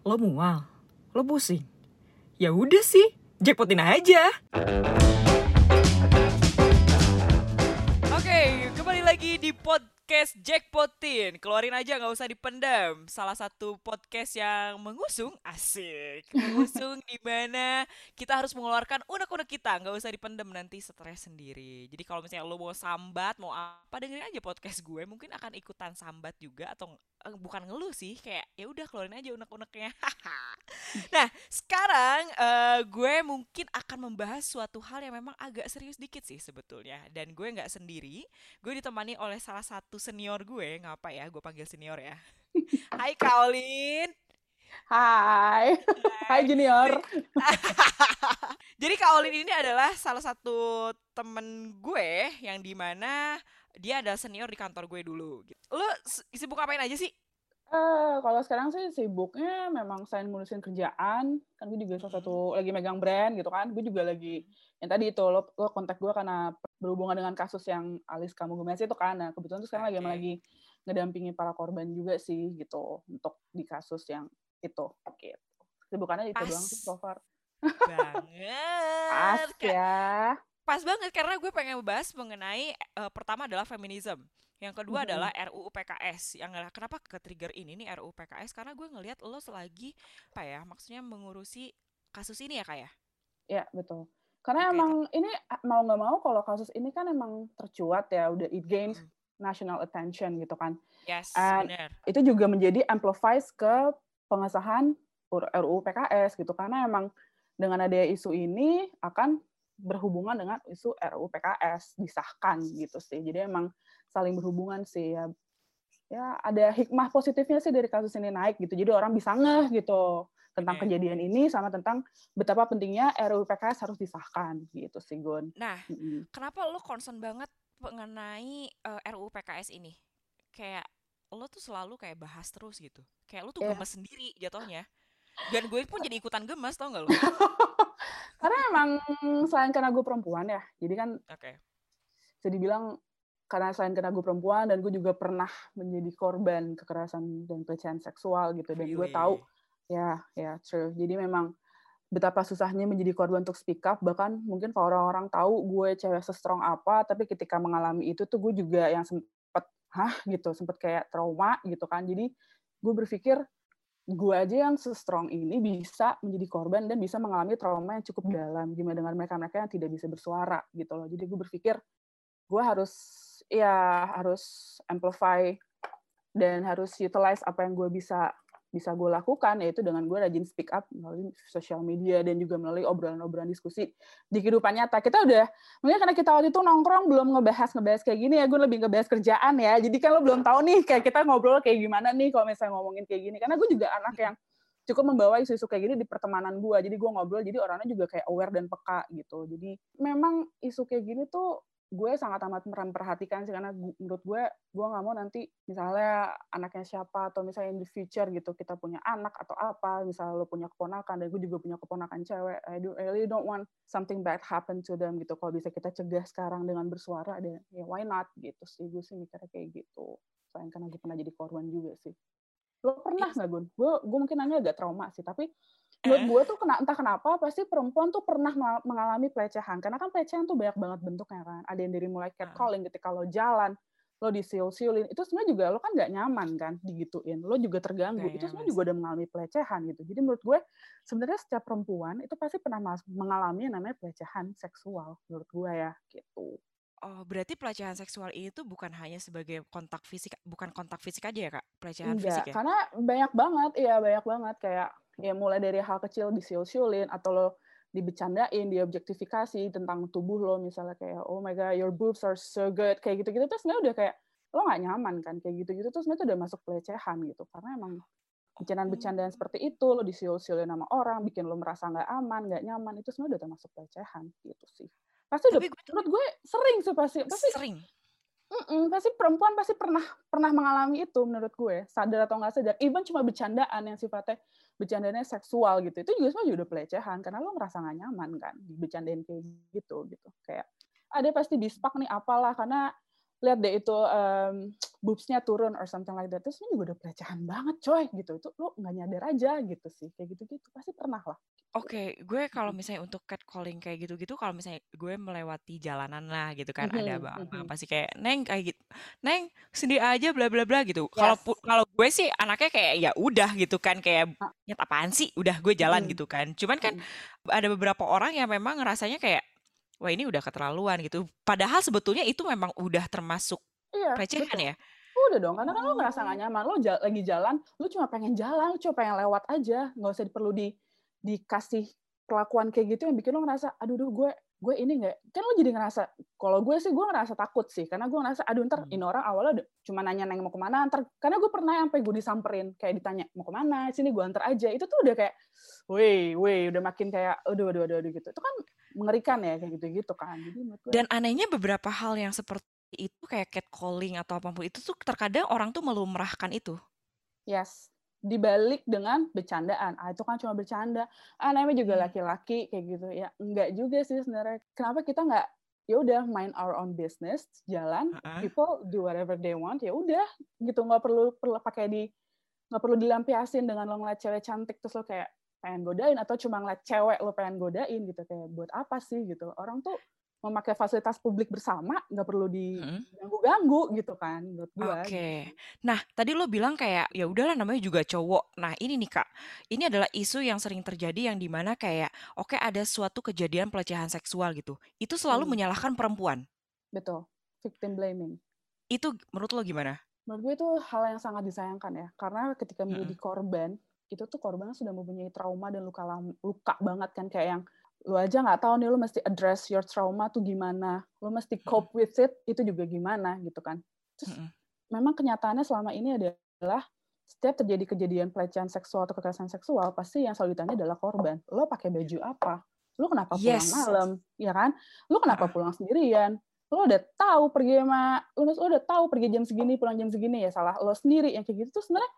Lo mual? Lo pusing? Ya udah sih, jackpotin aja. Oke, kembali lagi di podcast Jackpotin. Keluarin aja nggak usah dipendam. Salah satu podcast yang mengusung asik, mengusung di mana kita harus mengeluarkan unek-unek kita, nggak usah dipendam nanti stres sendiri. Jadi kalau misalnya lo mau sambat, mau apa dengerin aja podcast gue, mungkin akan ikutan sambat juga atau eh, bukan ngeluh sih, kayak ya udah keluarin aja unek-uneknya. nah, sekarang eh, gue mungkin akan membahas suatu hal yang memang agak serius dikit sih sebetulnya. Dan gue nggak sendiri, gue ditemani oleh salah satu senior gue, ngapa ya, gue panggil senior ya. Hai Kaolin. Hai. Hai Junior. Jadi Kak Olin ini adalah salah satu temen gue yang di mana dia adalah senior di kantor gue dulu. Lu s- sibuk ngapain aja sih? Eh, kalau sekarang sih sibuknya memang selain ngurusin kerjaan, kan gue juga salah satu lagi megang brand gitu kan. Gue juga lagi yang tadi itu lo, lo kontak gue karena berhubungan dengan kasus yang Alis kamu gemes itu kan. Nah, kebetulan tuh sekarang lagi Oke. lagi ngedampingi para korban juga sih gitu untuk di kasus yang itu gitu. Sibukannya itu doang sih so far. Banget. Pas ya. Pas banget karena gue pengen membahas mengenai eh, pertama adalah feminism. Yang kedua Mhm. adalah RUU PKS. Yang kenapa ke trigger ini nih RUU PKS karena gue ngelihat lo selagi apa ya maksudnya mengurusi kasus ini ya kayak. Ya, betul. Karena Oke, emang ini mau nggak mau kalau kasus ini kan emang tercuat ya, udah it gains Mm. national attention gitu kan. Yes, And benar. Itu juga menjadi amplifies ke pengesahan RUU PKS gitu. Karena emang dengan adanya isu ini akan berhubungan dengan isu RUU PKS disahkan gitu sih. Jadi emang saling berhubungan sih ya. Ya ada hikmah positifnya sih dari kasus ini naik gitu. Jadi orang bisa ngeh gitu tentang Bener. kejadian ini sama tentang betapa pentingnya RUU PKS harus disahkan gitu sih Gun. Nah, Mm-mm. kenapa lo concern banget mengenai eh, RUU PKS ini? Kayak lo tuh selalu kayak bahas terus gitu. Kayak lo tuh Iya. gemes sendiri jatuhnya. Dan gue pun jadi ikutan gemes tau gak lo? karena emang selain karena gue perempuan ya, jadi kan Oke. bisa dibilang karena selain karena gue perempuan dan gue juga pernah menjadi korban kekerasan dan pelecehan seksual gitu dan gue tahu ya ya true. Jadi memang betapa susahnya menjadi korban untuk speak up. Bahkan mungkin kalau orang-orang tahu gue cewek sestrong apa tapi ketika mengalami itu tuh gue juga yang sempet hah? gitu. Sempet kayak trauma gitu kan. Jadi gue berpikir gue aja yang sestrong ini bisa menjadi korban dan bisa mengalami trauma yang cukup dalam. Gimana dengan mereka-mereka yang tidak bisa bersuara gitu loh. Jadi gue berpikir gue harus ya harus amplify dan harus utilize apa yang gue bisa bisa gue lakukan yaitu dengan gue rajin speak up melalui sosial media dan juga melalui obrolan-obrolan diskusi di kehidupan nyata. Kita udah mungkin karena kita waktu itu nongkrong belum ngebahas ngebahas kayak gini ya gue lebih ngebahas kerjaan ya. Jadi kan lo belum tahu nih kayak kita ngobrol kayak gimana nih kalau misalnya ngomongin kayak gini. Karena gue juga anak yang cukup membawa isu-isu kayak gini di pertemanan gue jadi gue ngobrol jadi orangnya juga kayak aware dan peka gitu. Jadi memang isu kayak gini tuh gue sangat amat memperhatikan sih karena menurut gue gue nggak mau nanti misalnya anaknya siapa atau misalnya in the future gitu kita punya anak atau apa misalnya lo punya keponakan dan gue juga punya keponakan cewek I, do, I really don't want something bad happen to them gitu. Kalau bisa kita cegah sekarang dengan bersuara dan ya why not gitu sih gue sih mikirnya kayak gitu. Selain karena gue pernah jadi korban juga sih. Lo pernah nggak gun? Gue gue mungkin nanya agak trauma sih tapi menurut Eh. gue tuh kena entah kenapa pasti perempuan tuh pernah mengalami pelecehan. Karena kan pelecehan tuh banyak banget bentuknya kan. Ada yang dari mulai catcalling ketika lo jalan lo disiul-siulin itu sebenarnya juga lo kan nggak nyaman kan digituin. Lo juga terganggu. Nggak itu nyaman sebenarnya juga udah mengalami pelecehan gitu. Jadi menurut gue sebenarnya setiap perempuan itu pasti pernah mengalami yang namanya pelecehan seksual menurut gue ya gitu. Oh, berarti pelecehan seksual ini tuh bukan hanya sebagai kontak fisik, bukan kontak fisik aja ya, Kak? Pelecehan Enggak, fisik ya? karena banyak banget, iya banyak banget. Kayak ya mulai dari hal kecil disiul-siulin atau lo dibecandain, diobjektifikasi tentang tubuh lo misalnya kayak oh my god your boobs are so good kayak gitu-gitu terus sebenarnya udah kayak lo nggak nyaman kan kayak gitu-gitu terus sebenarnya udah masuk pelecehan gitu. Karena emang bercandaan-bercandaan seperti itu lo disiul-siulin sama orang bikin lo merasa nggak aman nggak nyaman itu sebenarnya udah termasuk pelecehan gitu sih. Pasti udah Tapi gue tuh menurut gue sering sih pasti pasti sering. Mm-mm, pasti perempuan pasti pernah pernah mengalami itu menurut gue sadar atau nggak sadar even cuma bercandaan yang sifatnya bercandanya seksual gitu itu juga sebenarnya udah pelecehan karena lo merasa nggak nyaman kan bercandain kayak gitu gitu. Kayak ada pasti dispak nih apalah karena lihat deh itu um, boobsnya turun or something like that terus ini juga udah pelecehan banget coy gitu. Itu lo nggak nyadar aja gitu sih kayak gitu gitu pasti pernah lah Oke, gue kalau misalnya untuk catcalling kayak gitu-gitu, kalau misalnya gue melewati jalanan lah gitu kan, ada Mhm, mhm. pasti kayak, "Neng," kayak gitu, "Neng, sendiri aja bla bla bla," gitu. Kalau yes pu kalau gue sih anaknya kayak ya udah gitu kan, kayak, "Nyet apaan sih? Udah gue jalan," mhm, gitu kan. Cuman kan mhm. ada beberapa orang yang memang ngerasanya kayak, "Wah ini udah keterlaluan," gitu. Padahal sebetulnya itu memang udah termasuk iya pelecehan betul ya? udah dong karena kan lo ngerasa nggak Oh. nyaman lo ja- lagi jalan lo cuma pengen jalan lo cuma pengen lewat aja nggak usah perlu di dikasih perlakuan kayak gitu yang bikin lo ngerasa aduh duh gue gue ini nggak kan lo jadi ngerasa kalau gue sih gue ngerasa takut sih karena gue ngerasa aduh ntar Hmm. ini orang awalnya udah cuma nanya neng mau ke mana ntar karena gue pernah sampai gue disamperin kayak ditanya mau ke mana sini gue antar aja itu tuh udah kayak weh weh udah makin kayak aduh aduh aduh, aduh gitu itu kan mengerikan ya kayak gitu gitu kan jadi gue Dan anehnya beberapa hal yang seperti itu kayak catcalling atau apa pun itu tuh terkadang orang tuh melumrahkan itu. Yes. Dibalik dengan bercandaan. Ah, itu kan cuma bercanda. Ah, namanya juga Hmm. laki-laki kayak gitu. Ya, enggak juga sih sebenarnya. Kenapa kita nggak ya udah mind our own business, jalan, Heeh. people do whatever they want, ya udah gitu nggak perlu perlu pakai di nggak perlu dilampiasin dengan lo ngeliat cewek cantik terus lo kayak pengen godain atau cuma ngeliat cewek lo pengen godain gitu kayak buat apa sih gitu orang tuh memakai fasilitas publik bersama nggak perlu diganggu-ganggu gitu kan menurut gua Oke. Nah, tadi lo bilang kayak ya udahlah namanya juga cowok. Nah, ini nih Kak. Ini adalah isu yang sering terjadi yang di mana kayak oke ada suatu kejadian pelecehan seksual gitu. Itu selalu Hmm. menyalahkan perempuan. betul victim blaming Itu menurut lo gimana? menurut gue itu hal yang sangat disayangkan ya karena ketika menjadi Mm-mm. korban itu tuh korban sudah mempunyai trauma dan luka luka banget kan kayak yang lu aja nggak tahu nih lu mesti address your trauma tuh gimana lu mesti cope with it itu juga gimana gitu kan. Terus Mm-mm. memang kenyataannya selama ini adalah setiap terjadi kejadian pelecehan seksual atau kekerasan seksual pasti yang selalu ditanya adalah korban. Lo pakai baju apa? Lo kenapa pulang Yes. malam? Ya kan? Lo kenapa pulang sendirian? Lo udah tahu pergi sama lo, lo udah tahu pergi jam segini pulang jam segini ya salah lo sendiri yang kayak gitu. Tuh sebenarnya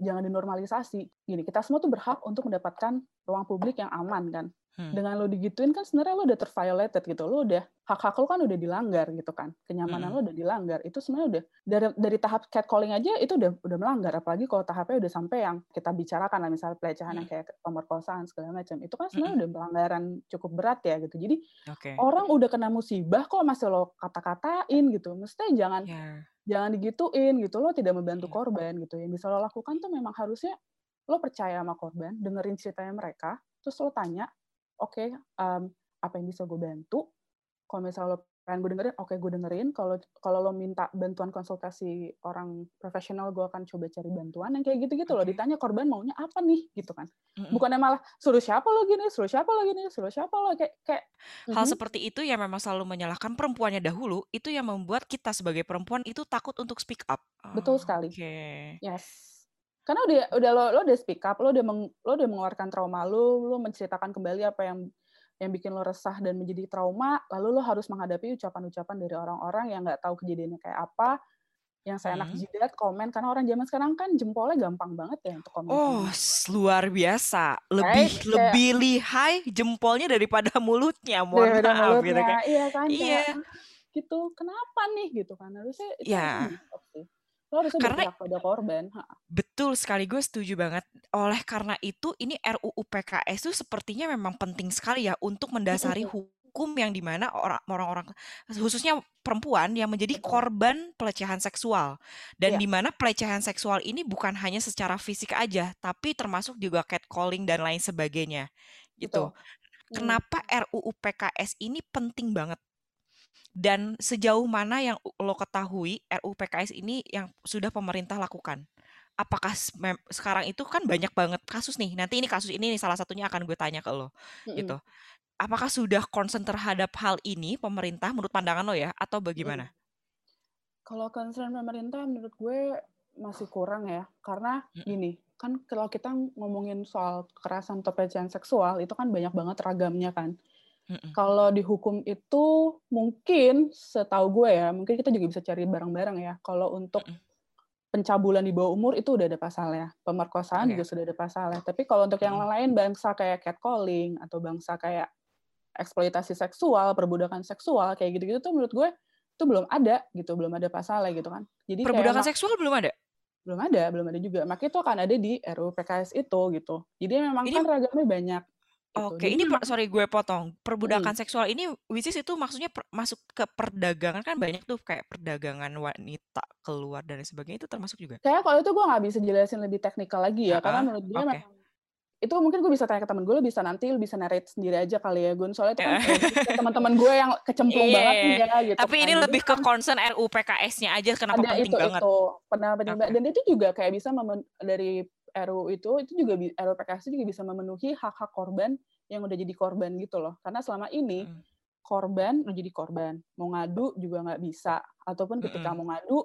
jangan dinormalisasi. Gini kita semua tuh berhak untuk mendapatkan ruang publik yang aman kan Hmm. dengan lo digituin kan sebenarnya lo udah terviolated gitu lo udah hak hak lo kan udah dilanggar gitu kan kenyamanan Mm-mm. lo udah dilanggar itu sebenarnya udah dari dari tahap catcalling aja itu udah udah melanggar apalagi kalau tahapnya udah sampai yang kita bicarakan lah misalnya pelecehan yang Mm. kayak pemerkosaan segala macam itu kan sebenarnya udah pelanggaran cukup berat ya gitu jadi Oke. orang udah kena musibah kok masih lo kata-katain gitu mestinya jangan Ya. jangan digituin gitu lo tidak membantu Iya. korban gitu yang bisa lo lakukan tuh memang harusnya lo percaya sama korban dengerin ceritanya mereka terus lo tanya oke em, apa yang bisa gue bantu kalau misalnya lo pengen gue dengerin oke gue dengerin kalau kalau lo minta bantuan konsultasi orang profesional gue akan coba cari bantuan yang kayak gitu-gitu lo Oke. ditanya korban maunya apa nih gitu kan Mm-mm. bukannya malah suruh siapa lo gini suruh siapa lo gini suruh siapa lo kayak kayak Hal mhm, seperti itu yang memang selalu menyalahkan perempuannya dahulu, itu yang membuat kita sebagai perempuan itu takut untuk speak up. betul sekali Oke. Yes. Karena udah udah lo lo udah speak up, lo udah meng, lo udah mengeluarkan trauma lo, lo menceritakan kembali apa yang yang bikin lo resah dan menjadi trauma, lalu lo harus menghadapi ucapan-ucapan dari orang-orang yang nggak tahu kejadiannya kayak apa, yang seenak Hmm. jidat komen karena orang zaman sekarang kan jempolnya gampang banget ya untuk Oh, komen-komen. s- luar biasa. Right? Lebih Kayak lebih lihai jempolnya daripada mulutnya. Mohon daripada maaf gitu mulutnya, kan. iya kan Iya. kayak "Ah, gitu. Kenapa nih gitu kan? Harusnya itu di stop sih. Lo harusnya karena pada korban. Ha. betul sekali gue setuju banget. Oleh karena itu ini RUU PKS itu sepertinya memang penting sekali ya untuk mendasari Mm-mm. hukum yang di mana orang- orang-orang khususnya perempuan yang menjadi korban pelecehan seksual dan Iya, di mana pelecehan seksual ini bukan hanya secara fisik aja tapi termasuk juga catcalling dan lain sebagainya gitu. betul. Hmm. Kenapa RUU PKS ini penting banget? Dan sejauh mana yang lo ketahui RUU PKS ini yang sudah pemerintah lakukan? Apakah sekarang itu kan banyak banget kasus nih. Nanti ini kasus ini nih salah satunya akan gue tanya ke lo Mm-mm. gitu. Apakah sudah concern terhadap hal ini pemerintah menurut pandangan lo ya atau bagaimana? Kalau concern pemerintah menurut gue masih kurang ya, karena Mm-mm. gini, kan kalau kita ngomongin soal kekerasan atau pelecehan seksual itu kan banyak banget ragamnya kan. Mm-mm. Kalau di hukum itu mungkin setahu gue ya, mungkin kita juga bisa cari bareng-bareng ya. Kalau untuk Mm-mm. pencabulan di bawah umur itu udah ada pasalnya, pemerkosaan Oke. juga sudah ada pasalnya. Tapi kalau untuk yang Mm-mm. lain bangsa kayak catcalling atau bangsa kayak eksploitasi seksual, perbudakan seksual kayak gitu-gitu tuh menurut gue itu belum ada gitu, belum ada pasalnya gitu kan. Jadi Perbudakan kayak seksual belum ada? belum ada, belum ada juga. Makanya itu akan ada di RUU PKS itu gitu. Jadi memang Ini kan ragamnya banyak. Gitu. Oke, Jadi ini per, sorry gue potong. Perbudakan mm, seksual ini which is itu maksudnya per- masuk ke perdagangan kan banyak tuh kayak perdagangan wanita keluar dan sebagainya itu termasuk juga. kayak kalau itu gue nggak bisa jelasin lebih teknikal lagi ya, karena Heeh, menurut gue memang itu mungkin gue bisa tanya ke temen gue, lo bisa nanti lo bisa narrate sendiri aja kali ya Gun. Soalnya itu kan kayak teman-teman gue yang kecemplung Iya, banget nih iya. ya gitu Tapi kan. ini lebih ke concern RUU PKS-nya aja kenapa ada penting itu banget. itu pernah penting banget. dan itu juga kayak bisa dari RUU itu itu juga RUU PKS itu juga bisa memenuhi hak-hak korban yang udah jadi korban gitu loh. Karena selama ini Mm-mm, korban udah jadi korban. Mau ngadu juga nggak bisa. Ataupun ketika mm-mm. mau ngadu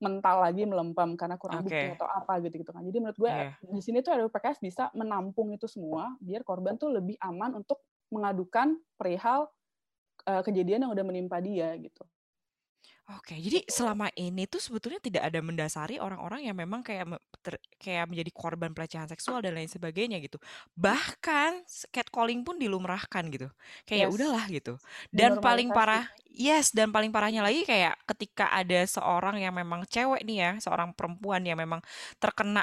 mental lagi melempem karena kurang bukti Oke, atau apa gitu gitu kan. Jadi menurut gue iya. di sini tuh RUU PKS bisa menampung itu semua biar korban tuh lebih aman untuk mengadukan perihal eh, kejadian yang udah menimpa dia gitu Oke, jadi gitu selama ini tuh sebetulnya tidak ada mendasari orang-orang yang memang kayak me- ter- kayak menjadi korban pelecehan seksual dan lain sebagainya gitu. Bahkan s- catcalling pun dilumrahkan gitu. Kayak ya yes udahlah gitu. Dan paling dinormalisasi parah, yes, dan paling parahnya lagi kayak ketika ada seorang yang memang cewek nih ya, seorang perempuan yang memang terkena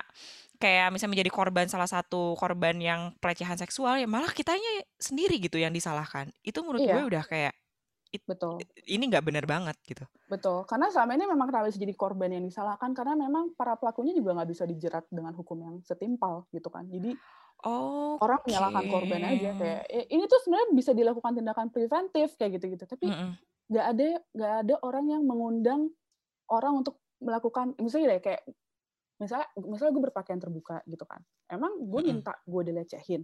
kayak misalnya menjadi korban salah satu korban yang pelecehan seksual ya malah kitanya sendiri gitu yang disalahkan. Itu menurut gue iya udah kayak betul ini nggak bener banget gitu. Betul, karena selama ini memang kenapa bisa jadi korban yang disalahkan karena memang para pelakunya juga nggak bisa dijerat dengan hukum yang setimpal gitu kan. Jadi orang Oke. menyalahkan korban aja kayak "Eh, ini tuh sebenarnya bisa dilakukan tindakan preventif kayak gitu-gitu. Tapi Mm-mm. nggak ada nggak ada orang yang mengundang orang untuk melakukan misalnya kayak misalnya misalnya gue berpakaian terbuka gitu kan. Emang gue minta gue dilecehin?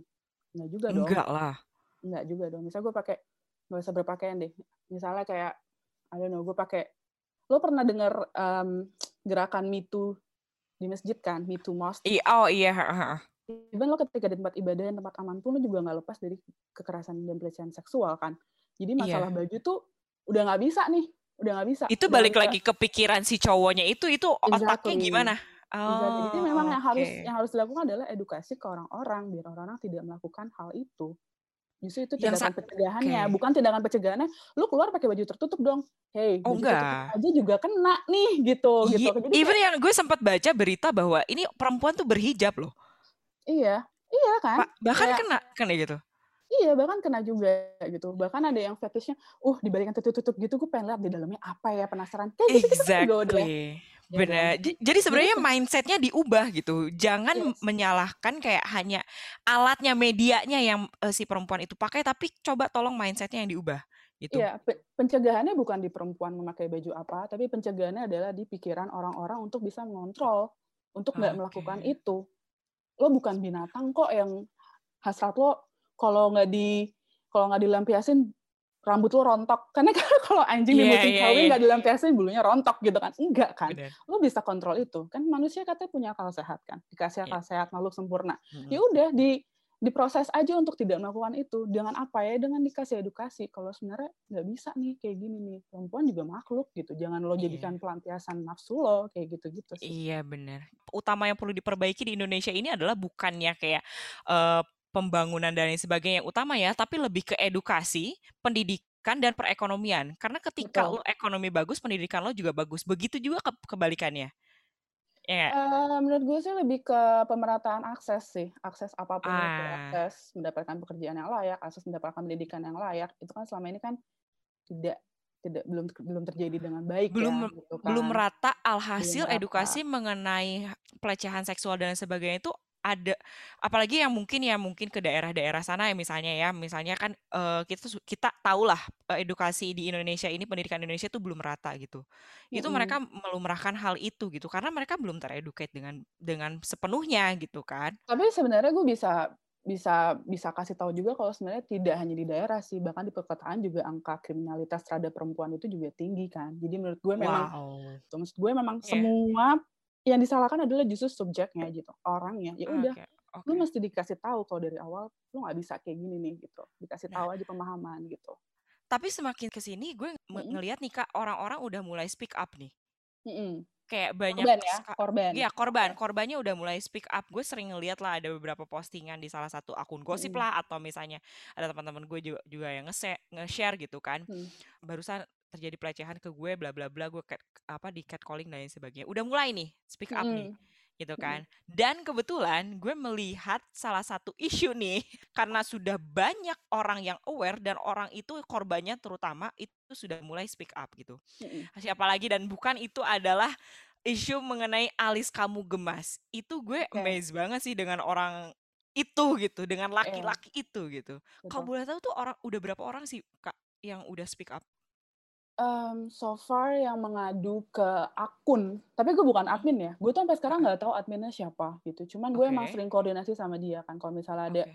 Nggak juga dong. Enggak lah. Nggak juga dong. Misalnya gue pakai nggak usah berpakaian deh. Misalnya kayak I don't know, gue pakai lo pernah dengar em, gerakan Me Too di masjid kan, Me Too Mosque. I oh iya. Even lo ketika di tempat ibadah dan tempat aman pun lo juga nggak lepas dari kekerasan dan pelecehan seksual kan. Jadi masalah Iya. baju tuh udah nggak bisa nih, udah nggak bisa, Itu udah balik bisa. lagi ke pikiran si cowoknya itu, itu otaknya Exactly. gimana? Exactly. Jadi memang Oh, yang harus yang harus dilakukan adalah edukasi ke orang-orang biar orang-orang tidak melakukan hal itu. Justru itu Yang tindakan pencegahannya, oke. bukan tindakan pencegahannya. Lu keluar pakai baju tertutup dong. Hey, Oh baju tertutup enggak. aja juga kena nih gitu gitu. Iya, Jadi even kayak yang gue sempat baca berita bahwa ini perempuan tuh berhijab loh. iya, iya kan? Ba- bahkan Kayak kena kan ya gitu. iya bahkan kena juga gitu. Bahkan ada yang fetishnya, uh dibalikin tertutup gitu, gue pengen lihat di dalamnya apa ya penasaran. Kayak kan juga udah. Exactly. Kan? Benar. J- Jadi sebenarnya se- mindsetnya diubah gitu. Jangan yes. menyalahkan kayak hanya alatnya, medianya yang eh, si perempuan itu pakai, tapi coba tolong mindsetnya yang diubah gitu. Iya, pe- pencegahannya bukan di perempuan memakai baju apa, tapi pencegahannya adalah di pikiran orang-orang untuk bisa mengontrol, untuk nggak melakukan Oke. itu. Lo bukan binatang kok yang hasrat lo kalau nggak di kalau nggak dilampiasin rambut lo rontok. Karena kan kalau anjing di Iya, musim iya, kawin iya. nggak dilampiasin bulunya rontok gitu kan? Enggak kan? Benar. Lo bisa kontrol itu. Kan manusia katanya punya akal sehat kan? Dikasih Iya. akal sehat, makhluk sempurna. Mm-mm. Ya udah di diproses aja untuk tidak melakukan itu. Dengan apa ya? Dengan dikasih edukasi. Kalau sebenarnya nggak bisa nih kayak gini nih. Perempuan juga makhluk gitu. Jangan lo Iya. jadikan pelampiasan nafsu lo kayak gitu-gitu sih. Iya benar. Utama yang perlu diperbaiki di Indonesia ini adalah bukannya kayak eh, pembangunan dan lain sebagainya yang utama ya, tapi lebih ke edukasi, pendidikan dan perekonomian. Karena ketika Betul. lo ekonomi bagus, pendidikan lo juga bagus. Begitu juga ke- kebalikannya. Ya. nggak? Eh, menurut gue sih lebih ke pemerataan akses sih. Akses apa pun itu. Ah, Akses mendapatkan pekerjaan yang layak, akses mendapatkan pendidikan yang layak. Itu kan selama ini kan tidak tidak belum belum terjadi dengan baik belum ya gitu belum kan. merata Belum alhasil merata. edukasi mengenai pelecehan seksual dan sebagainya itu ada apalagi yang mungkin ya mungkin ke daerah-daerah sana ya misalnya ya misalnya kan eh, kita kita tahulah eh, edukasi di Indonesia ini pendidikan Indonesia itu belum merata gitu itu Mm-mm. mereka melumrahkan hal itu gitu karena mereka belum tereducate dengan dengan sepenuhnya gitu kan Tapi sebenarnya gue bisa bisa bisa kasih tahu juga kalau sebenarnya tidak hanya di daerah sih, bahkan di perkotaan juga angka kriminalitas terhadap perempuan itu juga tinggi kan. Jadi menurut gue memang, wow maksud gue memang ya semua yang disalahkan adalah justru subjeknya gitu, orangnya. Ya udah, oke lu oke mesti dikasih tahu kalau dari awal lu nggak bisa kayak gini nih gitu, dikasih nah tahu aja pemahaman gitu. tapi semakin ke sini gue Mm-mm. ngelihat nih kak orang-orang udah mulai speak up nih Mm-mm. kayak banyak Korban ya, korban. Iya korban, Ya. korbannya udah mulai speak up. Gue sering ngeliat lah ada beberapa postingan di salah satu akun gosip Mm-mm. lah atau misalnya ada teman-teman gue juga juga yang nge-share, gitu kan. Hmm. Barusan terjadi pelecehan ke gue bla bla bla gue cat, apa di catcalling dan lain sebagainya. Udah mulai nih speak up nih Mm, gitu mm, kan dan kebetulan gue melihat salah satu isu nih karena sudah banyak orang yang aware dan orang itu korbannya terutama itu sudah mulai speak up gitu. Mm, siapa lagi? Dan bukan itu adalah isu mengenai alis kamu gemas. Itu gue Oke. amazed banget sih dengan orang itu gitu dengan Iya, laki-laki itu gitu. Kalau boleh tahu tuh orang udah berapa orang sih kak yang udah speak up Em, so far yang mengadu ke akun, tapi gue bukan admin ya. Gue tuh sampai sekarang heeh, nggak tahu adminnya siapa gitu. Cuman gue emang oke sering koordinasi sama dia kan. Kalau misalnya ada oke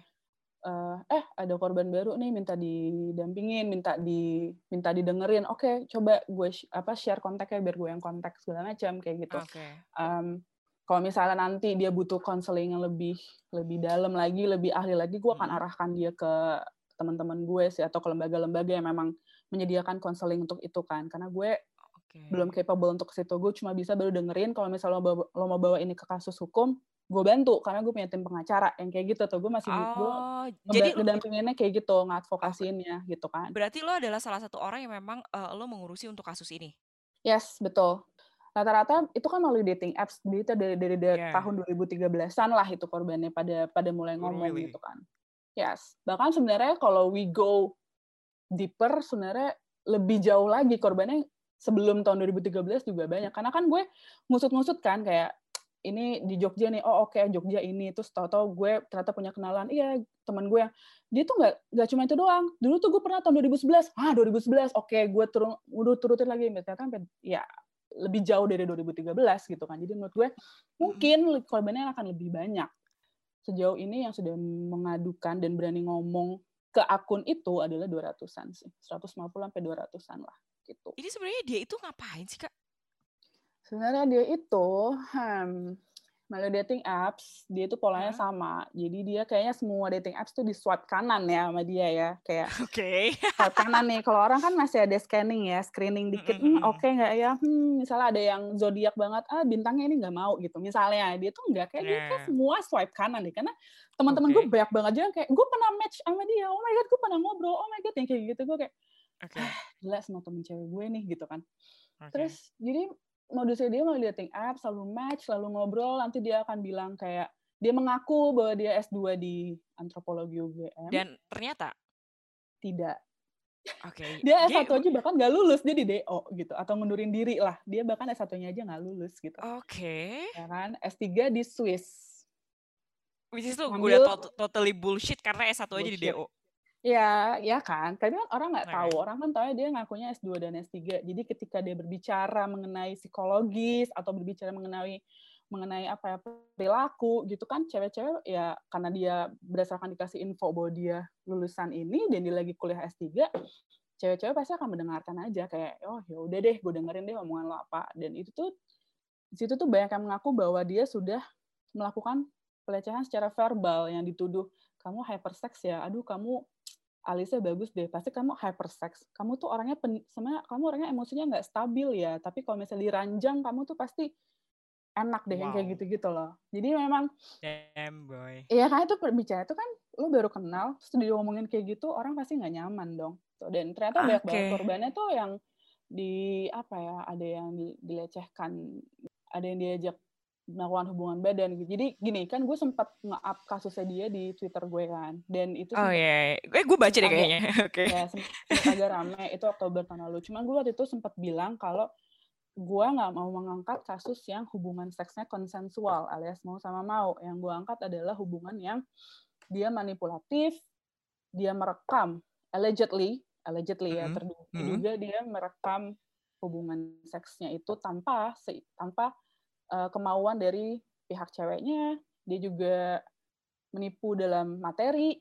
eh, eh ada korban baru nih minta didampingin, minta di minta didengerin. Oke, coba gue sh- apa share kontaknya biar gue yang kontak segala macam kayak gitu. oke Em, kalau misalnya nanti dia butuh konseling yang lebih lebih dalam lagi, lebih ahli lagi, gue akan arahkan dia ke teman-teman gue sih atau ke lembaga-lembaga yang memang menyediakan konseling untuk itu kan. Karena gue oke belum capable untuk ke situ. Gue cuma bisa baru dengerin kalau misalnya lo, bawa- lo mau bawa ini ke kasus hukum, gue bantu karena gue punya tim pengacara yang kayak gitu tuh. Gue masih gue oh jadi lu- ngedampinginnya kayak gitu, ngadvokasiinnya gitu kan. berarti lo adalah salah satu orang yang memang eh, lo mengurusi untuk kasus ini Yes, betul. Rata-rata itu kan melalui dating apps, jadi itu dari, dari, dari Yeah. tahun 2013-an lah itu korbannya pada pada mulai Oh, ngomong really? gitu kan. Yes, bahkan sebenarnya kalau we go deeper, sebenarnya lebih jauh lagi korbannya sebelum tahun 2013 juga banyak. Karena kan gue ngusut-ngusut kan kayak ini di Jogja nih, oh oke Jogja ini, terus tahu-tahu gue ternyata punya kenalan, iya teman gue yang dia tuh nggak nggak cuma itu doang. Dulu tuh gue pernah tahun 2011, ah 2011, oke gue turun udah turutin lagi, ternyata sampai ya lebih jauh dari 2013 gitu kan. Jadi menurut gue mungkin korbannya akan lebih banyak. Sejauh ini yang sudah mengadukan dan berani ngomong ke akun itu adalah 200-an sih. 150 sampai 200-an lah gitu. ini sebenarnya dia itu ngapain sih kak Sebenarnya dia itu hmm, melalui dating apps, dia itu polanya Hah? sama. Jadi dia kayaknya semua dating apps tuh di swipe kanan ya sama dia ya. Kayak oke swipe kanan nih. Kalau orang kan masih ada scanning ya, screening dikit. Mm, mm, Hmm, mm. oke nggak ya? Hmm, misalnya ada yang zodiak banget, ah bintangnya ini nggak mau gitu. Misalnya dia tuh nggak kayak dia kayak semua swipe kanan nih. Karena teman-teman gue Oke. banyak banget aja yang kayak gue pernah match sama dia. Oh my god, gue pernah ngobrol. Oh my god, yang kayak gitu gue kayak oke gila semua temen cewek gue nih gitu kan. oke Terus jadi modusnya dia melalui dating app selalu match, selalu ngobrol, nanti dia akan bilang kayak dia mengaku bahwa dia S2 di antropologi UGM. dan ternyata tidak. oke Dia Jadi- S1 aja bahkan nggak lulus, dia di DO gitu atau ngundurin diri lah. Dia bahkan S1-nya aja nggak lulus gitu. oke Ya kan? S3 di Swiss. which is tuh Ngambil- udah tot- totally bullshit karena S1 aja di Bullshit. DO Ya, ya kan. Tapi kan orang nggak tahu. Orang kan tahu dia ngakunya S2 dan S3. Jadi ketika dia berbicara mengenai psikologis atau berbicara mengenai mengenai apa ya perilaku gitu kan cewek-cewek ya karena dia berdasarkan dikasih info bahwa dia lulusan ini dan dia lagi kuliah S3 cewek-cewek pasti akan mendengarkan aja kayak oh ya udah deh gue dengerin deh omongan lo apa dan itu tuh di situ tuh banyak yang mengaku bahwa dia sudah melakukan pelecehan secara verbal yang dituduh kamu hypersex ya aduh kamu alisnya bagus deh pasti kamu hypersex. Kamu tuh orangnya pen, sebenarnya kamu orangnya emosinya nggak stabil ya tapi kalau misalnya diranjang kamu tuh pasti enak deh yang kayak Wow. gitu-gitu loh. Jadi memang damn boy. Iya kan itu perbicara itu kan lo baru kenal terus diomongin kayak gitu orang pasti nggak nyaman dong. Tuh, dan ternyata banyak banget korbannya tuh yang di apa ya ada yang di- dilecehkan ada yang diajak melakukan hubungan badan gitu. Jadi gini kan gue sempat nge-up kasusnya dia di twitter gue kan. Dan itu oh iya yeah. eh gue baca deh kayaknya. Oke. Ya sempat agak rame. Itu Oktober tahun lalu. Cuman gue waktu itu sempat bilang kalau gue nggak mau mengangkat kasus yang hubungan seksnya konsensual alias mau sama mau. Yang gue angkat adalah hubungan yang dia manipulatif dia merekam. Allegedly allegedly ya Mhm, terduga, mhm. terduga dia merekam hubungan seksnya itu tanpa tanpa eh, kemauan dari pihak ceweknya dia juga menipu dalam materi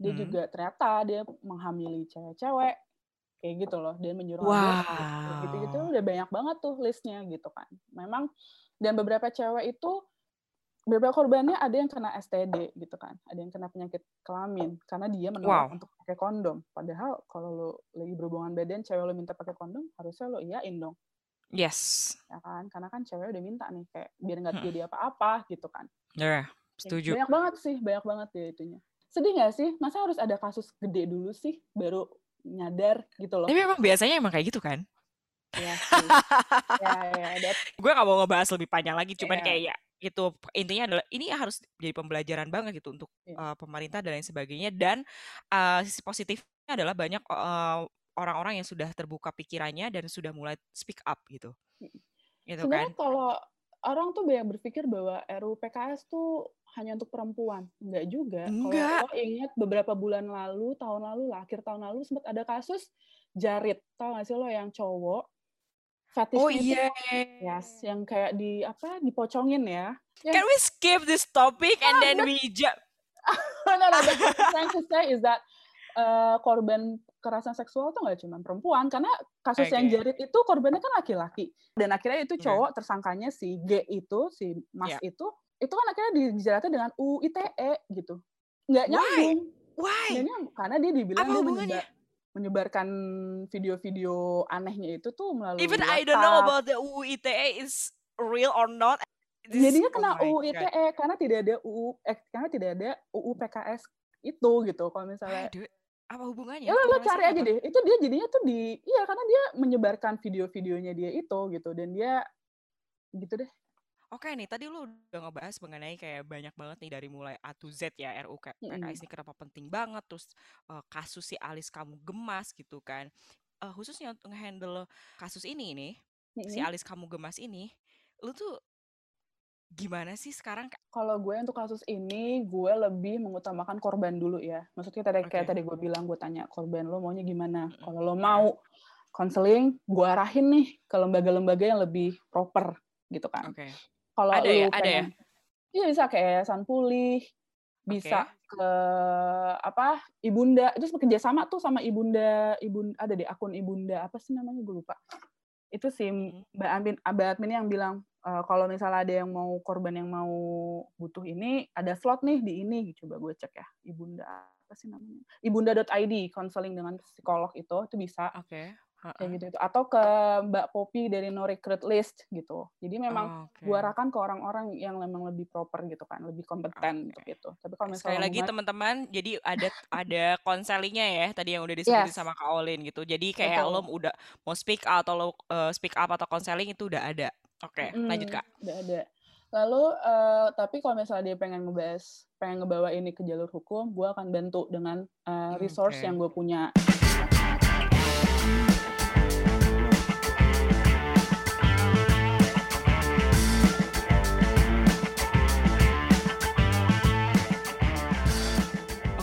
dia Hmm. juga ternyata dia menghamili cewek-cewek kayak gitu loh dia menyuruh Wow. gitu gitu udah banyak banget tuh listnya gitu kan memang dan beberapa cewek itu beberapa korbannya ada yang kena STD gitu kan ada yang kena penyakit kelamin karena dia menolak Wow. untuk pakai kondom padahal kalau lo lagi berhubungan badan cewek lo minta pakai kondom harusnya lo iyain dong yes ya kan karena kan cewek udah minta nih kayak biar nggak Hmm. jadi apa-apa gitu kan ya Ya, setuju Banyak banget sih, banyak banget ya itunya. Sedih nggak sih? Masa harus ada kasus gede dulu sih, baru nyadar gitu loh. Tapi emang biasanya emang kayak gitu kan? Iya ya, ya, ya, gue gak mau ngebahas lebih panjang lagi, cuman yeah. kayak ya itu intinya adalah ini harus jadi pembelajaran banget gitu untuk yeah. uh, pemerintah dan lain sebagainya dan uh, sisi positifnya adalah banyak uh, orang-orang yang sudah terbuka pikirannya dan sudah mulai speak up gitu. Gitu Sebenarnya kan? kalau orang tuh banyak berpikir bahwa RUU PKS tuh hanya untuk perempuan. Enggak juga. Enggak. Kalau ingat beberapa bulan lalu, tahun lalu lah, akhir tahun lalu sempat ada kasus jarit. Tahu gak sih lo yang cowok fetishnya oh iya yes yang kayak di apa dipocongin ya can we skip this topic and then we jump no no the trying to say is that uh, korban kekerasan seksual tuh nggak cuma perempuan karena kasus okay. yang jarit itu korbannya kan laki-laki dan akhirnya itu cowok okay. tersangkanya si G itu si Mas yeah. itu itu kan akhirnya dijeratnya dengan UU ITE gitu nggak nyambung Why? Why? karena dia dibilang Apa dia menyebarkan video-video anehnya itu tuh melalui Even WhatsApp. I don't know about the UU ITE is real or not. This, Jadinya kena oh UU ITE karena tidak ada UU eh, karena tidak ada UU PKS itu gitu. Kalau misalnya Aduh, apa hubungannya? Ya lo cari aja apa? deh. Itu dia jadinya tuh di iya karena dia menyebarkan video-videonya dia itu gitu dan dia gitu deh. Oke nih, tadi lu udah ngebahas mengenai kayak banyak banget nih dari mulai A to Z ya RUU PKS mm. ini kenapa penting banget, terus uh, kasus si Alis kamu gemas gitu kan. Uh, khususnya untuk handle kasus ini nih, mm. si Alis kamu gemas ini, lu tuh gimana sih sekarang? Kalau gue untuk kasus ini, gue lebih mengutamakan korban dulu ya. Maksudnya tadi okay. kayak tadi gue bilang, gue tanya korban lo maunya gimana. Kalau lo mau konseling, gue arahin nih ke lembaga-lembaga yang lebih proper gitu kan. Okay. Kalau ada ya, ada ya. Iya bisa kayak Yayasan Pulih, bisa okay. ke apa Ibunda itu bekerja sama tuh sama Ibunda Ibunda ada di akun Ibunda apa sih namanya gue lupa itu sih. Mbak Admin Mbak Admin yang bilang e, kalau misalnya ada yang mau korban yang mau butuh ini ada slot nih di ini. Coba gue cek ya Ibunda apa sih namanya? ibunda.id konseling dengan psikolog itu itu bisa. Oke okay kayak gitu itu atau ke Mbak Popi dari No Recruit List gitu. Jadi memang oh, okay. gua arahkan ke orang-orang yang memang lebih proper gitu kan lebih kompeten okay. untuk itu. Tapi kalau misalnya sekali lagi teman-teman jadi ada ada konselingnya ya tadi yang udah disebutin yes. sama Kak Olin gitu. Jadi kayak Betul. lo udah mau speak out atau lo uh, speak up atau konseling itu udah ada oke okay, mm, lanjut kak udah ada lalu uh, tapi kalau misalnya dia pengen ngebahas pengen ngebawa ini ke jalur hukum gue akan bantu dengan uh, resource okay. yang gue punya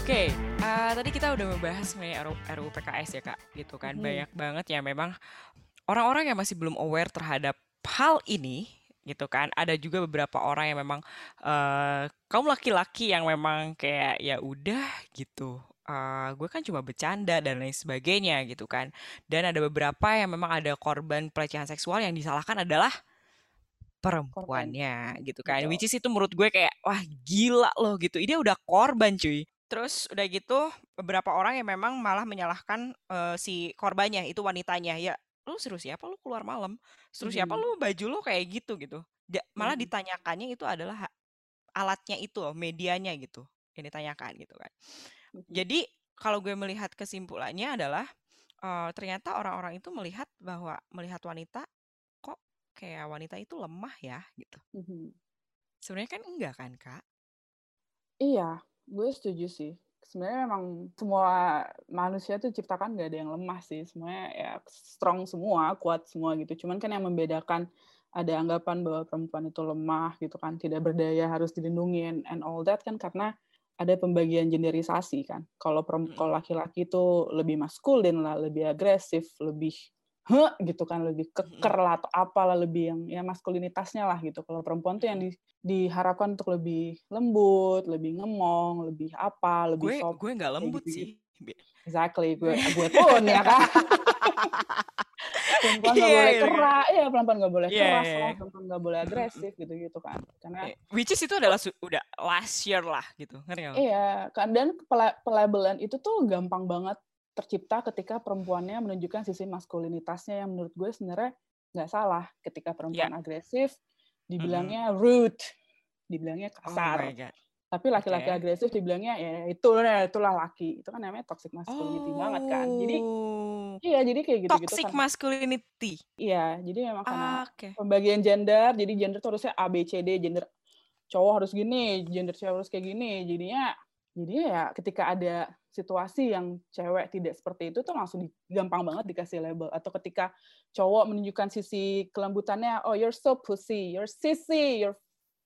Oke, uh, tadi kita udah membahas mengenai RU, RUU PKS ya kak, gitu kan. Hmm. Banyak banget ya memang orang-orang yang masih belum aware terhadap hal ini, gitu kan. Ada juga beberapa orang yang memang uh, kaum laki-laki yang memang kayak ya udah gitu. Uh, gue kan cuma bercanda dan lain sebagainya gitu kan. Dan ada beberapa yang memang ada korban pelecehan seksual yang disalahkan adalah perempuannya gitu kan. Betul. Which is itu menurut gue kayak wah gila loh gitu. Ini udah korban cuy. Terus udah gitu beberapa orang yang memang malah menyalahkan uh, si korbannya itu wanitanya ya lu seru siapa lu keluar malam seru siapa hmm. lu baju lu kayak gitu gitu ja, malah hmm. ditanyakannya itu adalah alatnya itu medianya gitu yang ditanyakan gitu kan hmm. jadi kalau gue melihat kesimpulannya adalah uh, ternyata orang-orang itu melihat bahwa melihat wanita kok kayak wanita itu lemah ya gitu sebenarnya kan enggak kan kak iya Gue setuju sih. Sebenarnya memang semua manusia tuh ciptakan gak ada yang lemah sih. Semuanya ya strong semua, kuat semua gitu. Cuman kan yang membedakan ada anggapan bahwa perempuan itu lemah gitu kan, tidak berdaya, harus dilindungi and all that kan karena ada pembagian genderisasi kan. Kalau perempuan laki-laki itu lebih maskulin lah, lebih agresif, lebih huh, gitu kan lebih keker lah atau apalah lebih yang ya maskulinitasnya lah gitu. Kalau perempuan tuh yang di, diharapkan untuk lebih lembut, lebih ngemong, lebih apa, lebih gue, Gue nggak lembut gitu. sih. Exactly, gue gue pun ya kan. perempuan nggak yeah, boleh yeah, keras, ya perempuan nggak boleh yeah, keras yeah. lah, perempuan nggak boleh agresif gitu-gitu kan. Karena which is itu adalah udah last year lah gitu, ngerti Iya, kan dan pelabelan itu tuh gampang banget tercipta ketika perempuannya menunjukkan sisi maskulinitasnya yang menurut gue sebenarnya nggak salah ketika perempuan yeah. agresif dibilangnya mm rude dibilangnya kasar oh Tapi laki-laki Oke. agresif dibilangnya ya itu itulah laki. Itu kan namanya toxic masculinity banget kan. Jadi Oh. iya, jadi kayak gitu-gitu Toxic kan. masculinity. Iya, jadi memang karena Oke. pembagian gender, jadi gender tuh harusnya A B C D, gender cowok harus gini, gender cewek harus kayak gini. Jadinya jadinya ya ketika ada situasi yang cewek tidak seperti itu tuh langsung di- gampang banget dikasih label atau ketika cowok menunjukkan sisi kelembutannya, oh you're so pussy, you're sissy, you're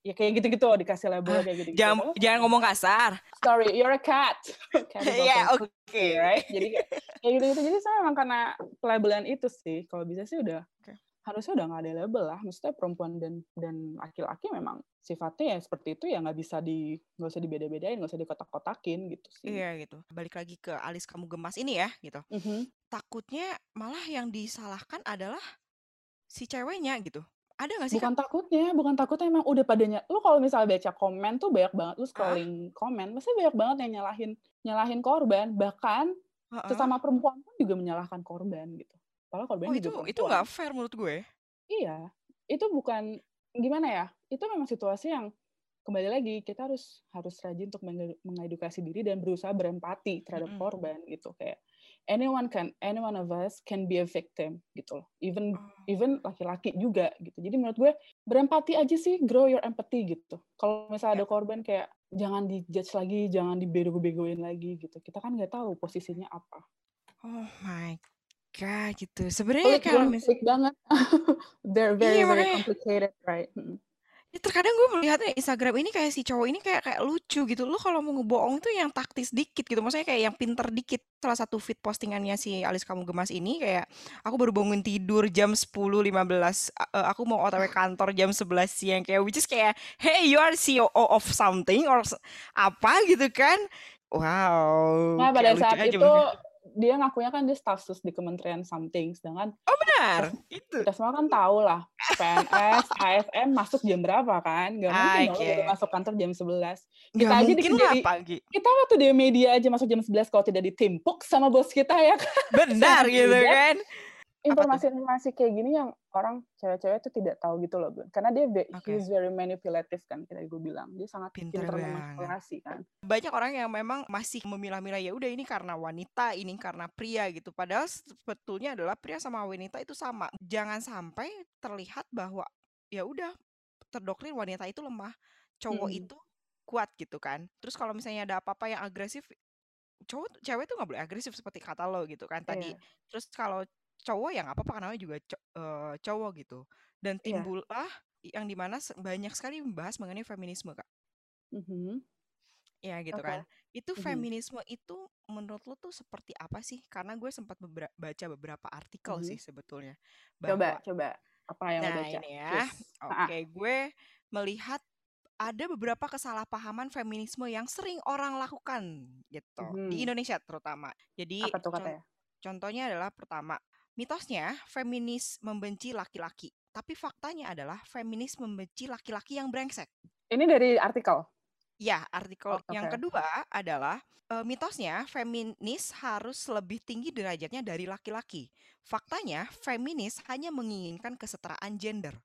ya kayak gitu-gitu dikasih label kayak gitu. Jangan jangan ngomong kasar. Sorry, you're a cat. Also oke. pussy, right? Jadi kayak kayak gitu-gitu. Jadi saya memang karena pelabelan itu sih. Kalau bisa sih udah Oke. Harusnya udah nggak ada label lah. Maksudnya perempuan dan dan laki-laki memang sifatnya ya seperti itu ya nggak bisa di nggak usah dibeda-bedain, nggak usah dikotak-kotakin gitu sih. Iya gitu. Balik lagi ke alis kamu gemas ini ya gitu. Mhm. Takutnya malah yang disalahkan adalah si ceweknya gitu. Ada nggak sih Bukan Kak? takutnya, bukan takutnya emang udah padanya. Lu kalau misalnya baca komen tuh banyak banget lu Ah, scrolling komen, pasti banyak banget yang nyalahin nyalahin korban, bahkan heeh. sesama perempuan pun juga menyalahkan korban gitu. Padahal Oh korbannya itu juga itu perempuan. nggak fair menurut gue. Iya, itu bukan gimana ya? Itu memang situasi yang kembali lagi kita harus harus rajin untuk menge- mengedukasi diri dan berusaha berempati terhadap Mm-mm. korban gitu kayak anyone can any one of us can be a victim gitu loh. Even Oh. even laki-laki juga gitu. Jadi menurut gue berempati aja sih, grow your empathy gitu. Kalau misalnya Ya. ada korban kayak jangan dijudge lagi, jangan dibego-begoin lagi gitu. Kita kan nggak tahu posisinya apa. Oh my god gitu. Sebenarnya Pelik, kalau bro, mis pelik banget. They're very iya very makanya complicated, right? Ya terkadang gue melihatnya Instagram ini kayak si cowok ini kayak kayak lucu gitu. Lu kalau mau ngebohong tuh yang taktis dikit gitu. Maksudnya kayak yang pinter dikit. Salah satu feed postingannya si Alis Kamu Gemas ini kayak aku baru bangun tidur jam 10.15 A- eh, aku mau otw kantor jam 11 siang kayak which is kayak hey you are CEO of something or apa gitu kan. Wow, Nah, pada saat itu. Dia ngakunya kan dia staff sus di Kementerian something, sedangkan Oh kita, benar, itu. kita semua kan tahu lah PNS, ASN masuk jam berapa kan? Gak mungkin lo baru Oke. masuk kantor jam 11. Kita Nggak aja di, mungkin lah pagi. kita waktu di media aja masuk jam 11 kalau tidak ditimpuk sama bos kita ya kan? Benar gitu kan. Informasi-informasi kayak gini yang orang cewek-cewek itu tidak tahu gitu loh, Bun. Karena dia Oke. he's very manipulative kan, kita gue bilang. Dia sangat pintar memanipulasi kan. Banyak orang yang memang masih memilah-milah ya udah ini karena wanita, ini karena pria gitu. Padahal sebetulnya adalah pria sama wanita itu sama. Jangan sampai terlihat bahwa ya udah terdoktrin wanita itu lemah, cowok Mm-mm. itu kuat gitu kan. Terus kalau misalnya ada apa-apa yang agresif, cowok cewek tuh nggak boleh agresif seperti kata lo gitu kan tadi. Iya, Terus kalau cowok ya nggak apa-apa karena namanya juga co- cowok gitu. Dan iya. timbullah yang di mana banyak sekali membahas mengenai feminisme kak. Mhm. Ya gitu Oke. kan. Itu Mhm. feminisme itu menurut lo tuh seperti apa sih? Karena gue sempat bebera- baca beberapa artikel Mhm. sih sebetulnya Coba, bahwa coba. Apa yang lo nah baca? ini ya. Ah, Oke, gue melihat ada beberapa kesalahpahaman feminisme yang sering orang lakukan gitu di Mhm. Indonesia terutama. Jadi Apa tuh con- katanya? contohnya adalah pertama, mitosnya feminis membenci laki-laki, tapi faktanya adalah feminis membenci laki-laki yang brengsek. Ini dari artikel. Ya, artikel Oh, yang oke. kedua adalah eh, mitosnya feminis harus lebih tinggi derajatnya dari laki-laki. Faktanya, feminis hanya menginginkan kesetaraan gender.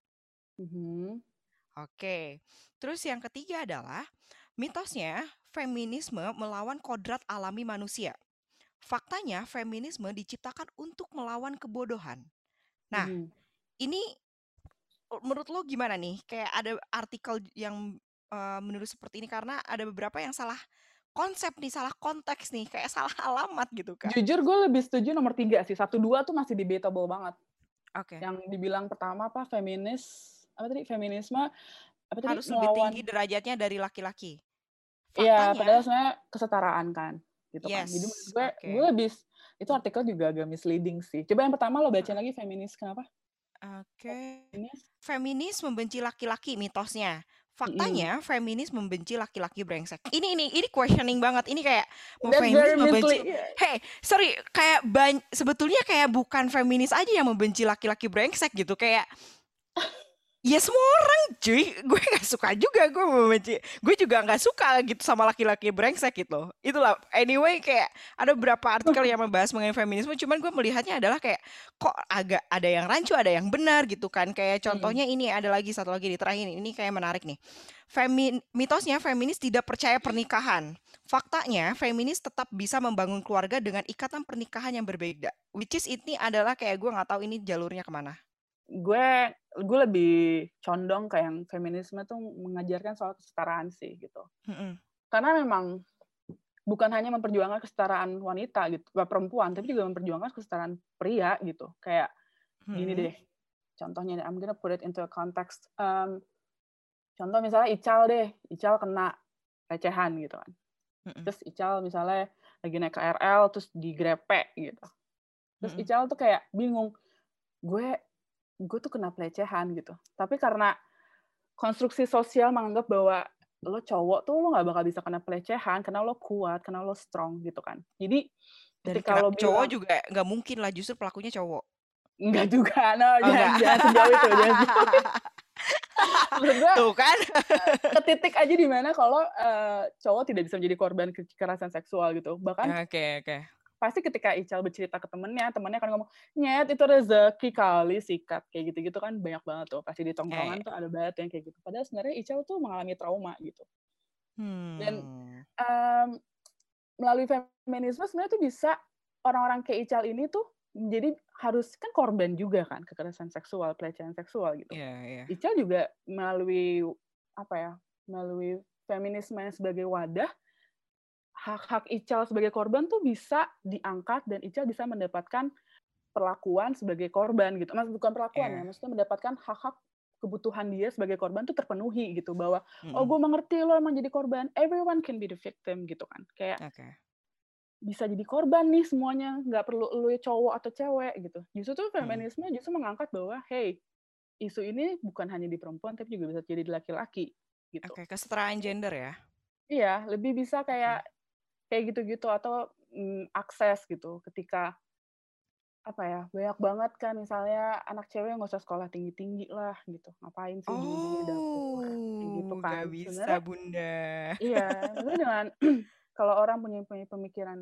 Mhm. Oke. Terus yang ketiga adalah mitosnya feminisme melawan kodrat alami manusia. Faktanya, feminisme diciptakan untuk melawan kebodohan. Nah, Mhm. ini eh, menurut lo gimana nih? Kayak ada artikel yang eh, menurut seperti ini karena ada beberapa yang salah konsep nih, salah konteks nih, kayak salah alamat gitu, Kak. Jujur gue lebih setuju nomor tiga sih. Satu dua tuh masih debatable banget. Oke. Yang dibilang pertama apa feminis apa tadi feminisme apa tadi Harus lebih melawan tinggi derajatnya dari laki-laki. Iya, Faktanya, padahal sebenarnya kesetaraan kan, gitu kan. Jadi menurut yes, gue, oke. gue lebih itu artikel juga agak misleading sih. Coba yang pertama lo bacain lagi feminis kenapa? Oke. Feminis? Feminis membenci laki-laki mitosnya. Faktanya feminis membenci laki-laki brengsek. Ini ini ini questioning banget. Ini kayak mau That's feminis membenci. Hey, sorry, kayak ban- sebetulnya kayak bukan feminis aja yang membenci laki-laki brengsek gitu. Kayak Ya semua orang cuy, gue nggak suka juga gue membenci, gue juga nggak suka gitu sama laki-laki brengsek gitu. Itulah anyway kayak ada beberapa artikel yang membahas mengenai feminisme, cuman gue melihatnya adalah kayak kok agak ada yang rancu, ada yang benar gitu kan. Kayak contohnya ini ada lagi satu lagi di terakhir ini, ini kayak menarik nih. Femin, mitosnya feminis tidak percaya pernikahan. Faktanya feminis tetap bisa membangun keluarga dengan ikatan pernikahan yang berbeda. Which is ini adalah kayak gue nggak tahu ini jalurnya ke mana gue gue lebih condong ke yang feminisme tuh mengajarkan soal kesetaraan sih gitu. Mm-hmm. Karena memang bukan hanya memperjuangkan kesetaraan wanita gitu, perempuan, tapi juga memperjuangkan kesetaraan pria gitu. Kayak mm-hmm. gini deh, contohnya I'm gonna put it into a context. Um, contoh misalnya Ical deh, Ical kena recehan gitu kan. Mm-hmm. Terus Ical misalnya lagi naik KRL terus digrepe gitu. Terus mm-hmm. Ical tuh kayak bingung, gue gue tuh kena pelecehan gitu. Tapi karena konstruksi sosial menganggap bahwa lo cowok tuh lo nggak bakal bisa kena pelecehan karena lo kuat, karena lo strong gitu kan. Jadi dari kalau cowok bilang, juga nggak mungkin lah justru pelakunya cowok. Enggak juga, no, oh, jangan, jangan sejauh itu, jangan sejauh itu. Tuh kan. ke titik aja di mana kalau uh, cowok tidak bisa menjadi korban kekerasan seksual gitu. Bahkan okay. Okay pasti ketika Ical bercerita ke temennya, temennya akan ngomong, nyet itu rezeki kali sikat. Kayak gitu-gitu kan banyak banget tuh. Pasti di tongkrongan eh. tuh ada banget yang kayak gitu. Padahal sebenarnya Ical tuh mengalami trauma gitu. Hmm. Dan um, melalui feminisme sebenarnya tuh bisa orang-orang kayak Ical ini tuh jadi harus kan korban juga kan kekerasan seksual, pelecehan seksual gitu. Yeah, yeah. Ical juga melalui apa ya, melalui feminisme sebagai wadah, hak-hak Ical sebagai korban tuh bisa diangkat dan Ical bisa mendapatkan perlakuan sebagai korban gitu. Mas bukan perlakuan yeah. ya, maksudnya mendapatkan hak-hak kebutuhan dia sebagai korban tuh terpenuhi gitu bahwa mm -hmm. oh gue mengerti lo emang jadi korban everyone can be the victim gitu kan kayak okay. bisa jadi korban nih semuanya nggak perlu lo cowok atau cewek gitu justru tuh feminisme mm. justru mengangkat bahwa hey isu ini bukan hanya di perempuan tapi juga bisa jadi di laki-laki gitu oke okay, kesetaraan gender ya iya lebih bisa kayak kayak gitu-gitu atau mm, akses gitu ketika apa ya banyak banget kan misalnya anak cewek nggak usah sekolah tinggi tinggi lah gitu ngapain sih oh, di dapur gitu kan. gak bisa Sebenarnya, bunda. iya dengan kalau orang punya, punya pemikiran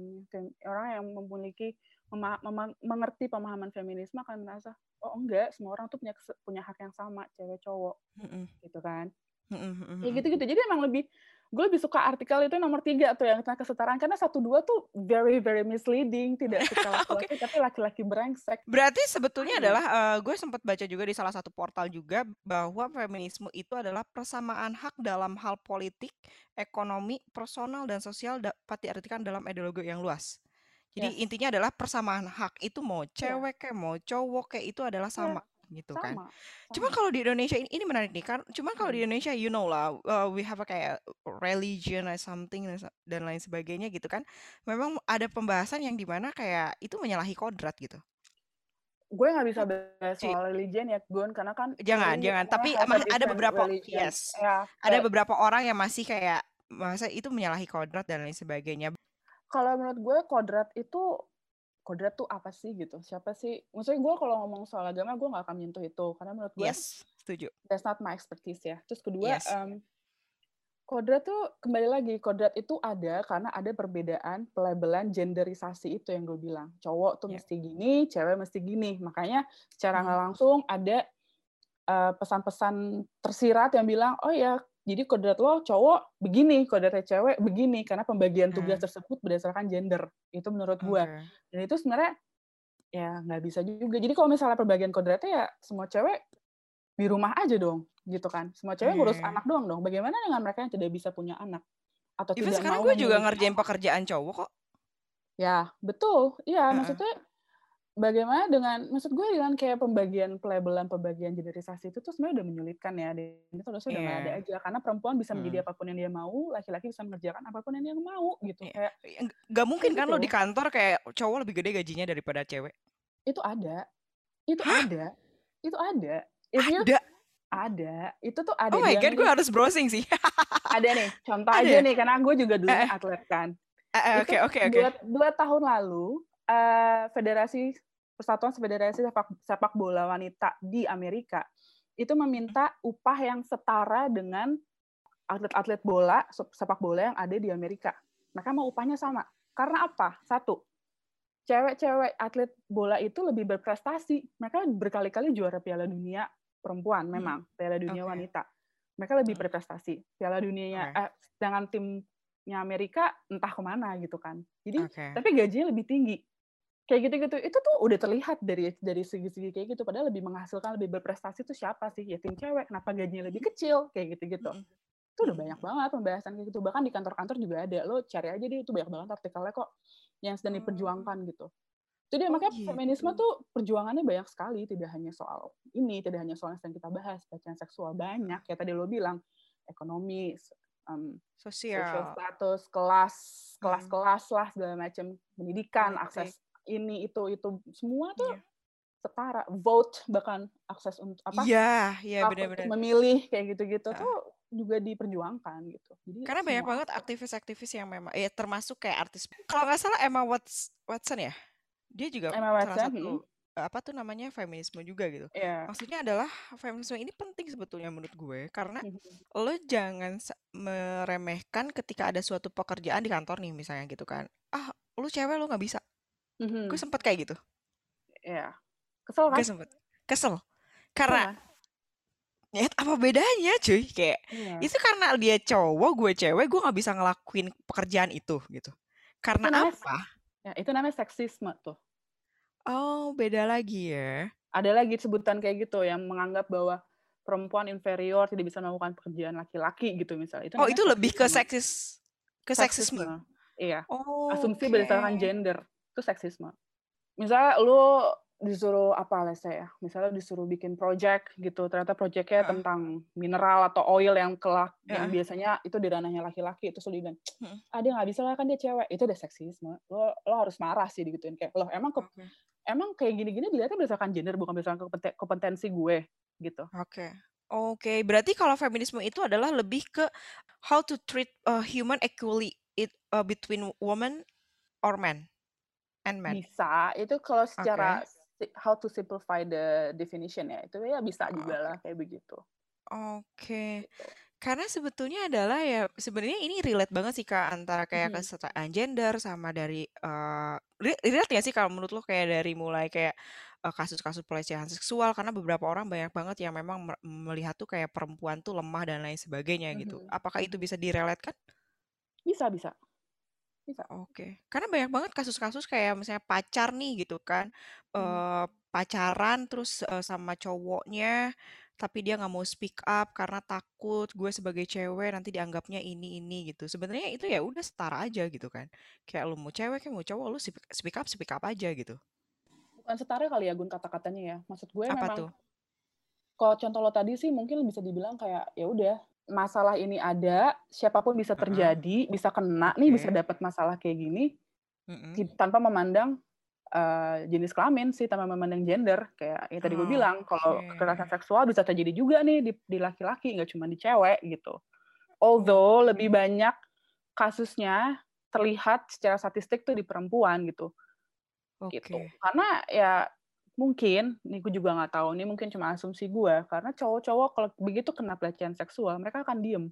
orang yang memiliki mema, mema, mengerti pemahaman feminisme akan merasa oh enggak semua orang tuh punya punya hak yang sama cewek cowok. Mm -mm. gitu kan. Mm -mm. ya gitu gitu jadi emang lebih gue lebih suka artikel itu nomor tiga tuh yang tentang kesetaraan karena satu dua tuh very very misleading tidak suka laki-laki okay. tapi laki-laki brengsek berarti sebetulnya adalah uh, gue sempat baca juga di salah satu portal juga bahwa feminisme itu adalah persamaan hak dalam hal politik ekonomi personal dan sosial dapat diartikan dalam ideologi yang luas jadi yes. intinya adalah persamaan hak itu mau iya. cewek yeah. kayak mau cowok kayak itu adalah iya. sama gitu kan. sama, kan. Cuma kalau di Indonesia ini, ini menarik nih kan. Cuma kalau di hmm. Indonesia you know lah, uh, we have a kayak religion or something dan lain sebagainya gitu kan. Memang ada pembahasan yang di mana kayak itu menyalahi kodrat gitu. Gue nggak bisa bahas soal religion ya, Gun, karena kan jangan jangan. Tapi ada beberapa religion. yes, ya, ada beberapa orang yang masih kayak masa itu menyalahi kodrat dan lain sebagainya. Kalau menurut gue kodrat itu kodrat tuh apa sih gitu? Siapa sih? Maksudnya gue kalau ngomong soal agama gue gak akan menyentuh itu. Karena menurut gue yes setuju. that's not my expertise ya. Terus kedua yes. um, kodrat tuh kembali lagi kodrat itu ada karena ada perbedaan pelabelan genderisasi itu yang gue bilang. Cowok tuh yeah. mesti gini cewek mesti gini. Makanya secara nggak hmm. langsung ada uh, pesan-pesan tersirat yang bilang oh ya jadi kodrat lo cowok begini, kodratnya cewek begini karena pembagian tugas hmm. tersebut berdasarkan gender. Itu menurut gue. Okay. Dan itu sebenarnya ya nggak bisa juga. Jadi kalau misalnya pembagian kodratnya ya semua cewek di rumah aja dong, gitu kan. Semua cewek ngurus anak doang dong. Bagaimana dengan mereka yang tidak bisa punya anak atau Even tidak sekarang gue juga ngerjain pekerjaan cowok kok. Ya, betul. Iya, uh -uh. maksudnya bagaimana dengan maksud gue dengan kayak pembagian pelabelan pembagian generisasi itu tuh sebenarnya udah menyulitkan ya dan itu harusnya udah nggak ada iya. aja karena perempuan bisa menjadi hmm. apa pun yang dia mau laki-laki bisa mengerjakan apa pun yang dia mau gitu yeah. kayak nggak mungkin kan gitu. lo di kantor kayak cowok lebih gede gajinya daripada cewek itu ada itu Hah? ada itu ada If ada ada itu tuh ada oh my god gue harus browsing sih ada nih contoh ada. aja nih karena gue juga dulu eh. atlet kan oke oke oke dua tahun lalu uh, federasi Persatuan Federasi Sepak, Sepak Bola Wanita di Amerika itu meminta upah yang setara dengan atlet-atlet bola, sepak bola yang ada di Amerika. Mereka mau upahnya sama. Karena apa? Satu, cewek-cewek atlet bola itu lebih berprestasi. Mereka berkali-kali juara Piala Dunia perempuan, memang hmm. Piala Dunia okay. wanita. Mereka lebih hmm. berprestasi. Piala Dunia okay. eh, dengan timnya Amerika entah ke mana gitu kan. Jadi okay. tapi gajinya lebih tinggi. Kayak gitu-gitu. Itu tuh udah terlihat dari dari segi-segi kayak gitu. Padahal lebih menghasilkan, lebih berprestasi itu siapa sih? Ya tim cewek. Kenapa gajinya lebih kecil? Kayak gitu-gitu. Hmm itu udah banyak banget pembahasan kayak gitu bahkan di kantor-kantor juga ada lo cari aja deh itu banyak banget artikelnya kok yang sedang diperjuangkan gitu itu dia oh, makanya gitu. feminisme tuh perjuangannya banyak sekali tidak hanya soal ini tidak hanya soal yang sedang kita bahas pelecehan seksual banyak kayak tadi lo bilang ekonomi um, sosial. status kelas kelas-kelas lah segala macam pendidikan akses ini itu itu semua tuh yeah setara vote bahkan akses untuk apa iya iya benar-benar memilih kayak gitu-gitu uh. tuh juga diperjuangkan gitu. Jadi Karena banyak banget aktivis-aktivis yang memang ya termasuk kayak artis. Kalau nggak salah Emma Watson ya, dia juga Emma Watson, salah satu hmm. apa tuh namanya feminisme juga gitu. Yeah. Maksudnya adalah feminisme ini penting sebetulnya menurut gue karena lo jangan meremehkan ketika ada suatu pekerjaan di kantor nih misalnya gitu kan. Ah, lu cewek lo nggak bisa. Mm-hmm. Gue sempet kayak gitu. Iya. Yeah. Kesel kan? Gue sempet. Kesel. Karena yeah ya apa bedanya cuy kayak iya. itu karena dia cowok gue cewek gue nggak bisa ngelakuin pekerjaan itu gitu karena itu namanya, apa ya itu namanya seksisme tuh oh beda lagi ya ada lagi sebutan kayak gitu yang menganggap bahwa perempuan inferior tidak bisa melakukan pekerjaan laki-laki gitu misalnya itu oh itu lebih ke seksis ke seksisme, seksisme. iya oh, asumsi okay. berdasarkan gender itu seksisme misalnya lu disuruh apa lah saya misalnya disuruh bikin project gitu ternyata projectnya uh. tentang mineral atau oil yang kelak uh. yang biasanya itu di ranahnya laki-laki itu sulit dan uh. ah dia nggak bisa lah kan dia cewek itu udah seksisme lo lo harus marah sih digituin kayak lo emang ke, okay. emang kayak gini-gini dilihatnya berdasarkan gender bukan berdasarkan kompetensi gue gitu oke okay. oke okay. berarti kalau feminisme itu adalah lebih ke how to treat a human equally it uh, between woman or man and man bisa itu kalau secara okay how to simplify the definition ya itu ya bisa juga lah kayak begitu. Oke. Okay. Gitu. Karena sebetulnya adalah ya sebenarnya ini relate banget sih Kak antara kayak hmm. kesetaraan gender sama dari uh, relate ya sih kalau menurut lo kayak dari mulai kayak kasus-kasus pelecehan seksual karena beberapa orang banyak banget yang memang melihat tuh kayak perempuan tuh lemah dan lain sebagainya gitu. Apakah itu bisa direletkan? Bisa, bisa. Bisa. Oke. Karena banyak banget kasus-kasus kayak misalnya pacar nih gitu kan, hmm. pacaran terus, sama cowoknya, tapi dia nggak mau speak up karena takut gue sebagai cewek nanti dianggapnya ini ini gitu. Sebenarnya itu ya udah setara aja gitu kan. Kayak lu mau cewek kayak mau cowok lu speak up speak up aja gitu. Bukan setara kali ya Gun kata-katanya ya. Maksud gue Apa memang tuh? kalau contoh lo tadi sih mungkin bisa dibilang kayak ya udah masalah ini ada, siapa pun bisa terjadi, uh bisa kena okay. nih, bisa dapat masalah kayak gini, uh-uh. tanpa memandang uh, jenis kelamin sih, tanpa memandang gender. Kayak yang tadi oh, gue bilang, kalau okay. kekerasan seksual bisa terjadi juga nih di, laki-laki, nggak cuma di cewek gitu. Although lebih banyak kasusnya terlihat secara statistik tuh di perempuan gitu. Okay. Gitu. Karena ya Mungkin, ini gue juga nggak tahu, ini mungkin cuma asumsi gue, karena cowok-cowok kalau begitu kena pelecehan seksual, mereka akan diem.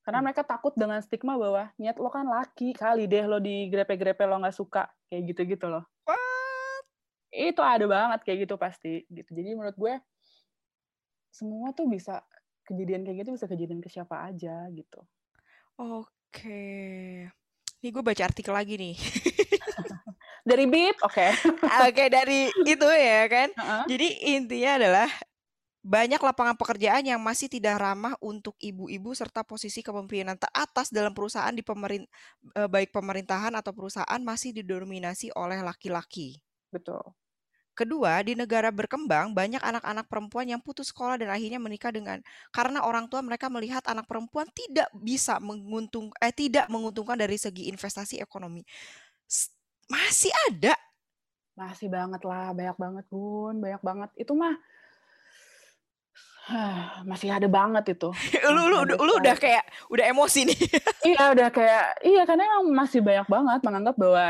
Karena hmm. mereka takut dengan stigma bahwa, niat lo kan laki, kali deh lo di grepe-grepe lo nggak suka, kayak gitu-gitu loh. What? Itu ada banget kayak gitu pasti. gitu. Jadi menurut gue, semua tuh bisa, kejadian kayak gitu bisa kejadian ke siapa aja gitu. Oke. Ini gue baca artikel lagi nih. dari bib oke okay. oke okay, dari itu ya kan uh-huh. jadi intinya adalah banyak lapangan pekerjaan yang masih tidak ramah untuk ibu-ibu serta posisi kepemimpinan teratas dalam perusahaan di pemerin eh, baik pemerintahan atau perusahaan masih didominasi oleh laki-laki. Betul. Kedua, di negara berkembang banyak anak-anak perempuan yang putus sekolah dan akhirnya menikah dengan karena orang tua mereka melihat anak perempuan tidak bisa menguntung eh tidak menguntungkan dari segi investasi ekonomi. Masih ada? Masih banget lah, banyak banget Bun, banyak banget. Itu mah masih ada banget itu. lu lu, udah, lu udah kayak udah emosi nih. iya, udah kayak iya karena emang masih banyak banget menganggap bahwa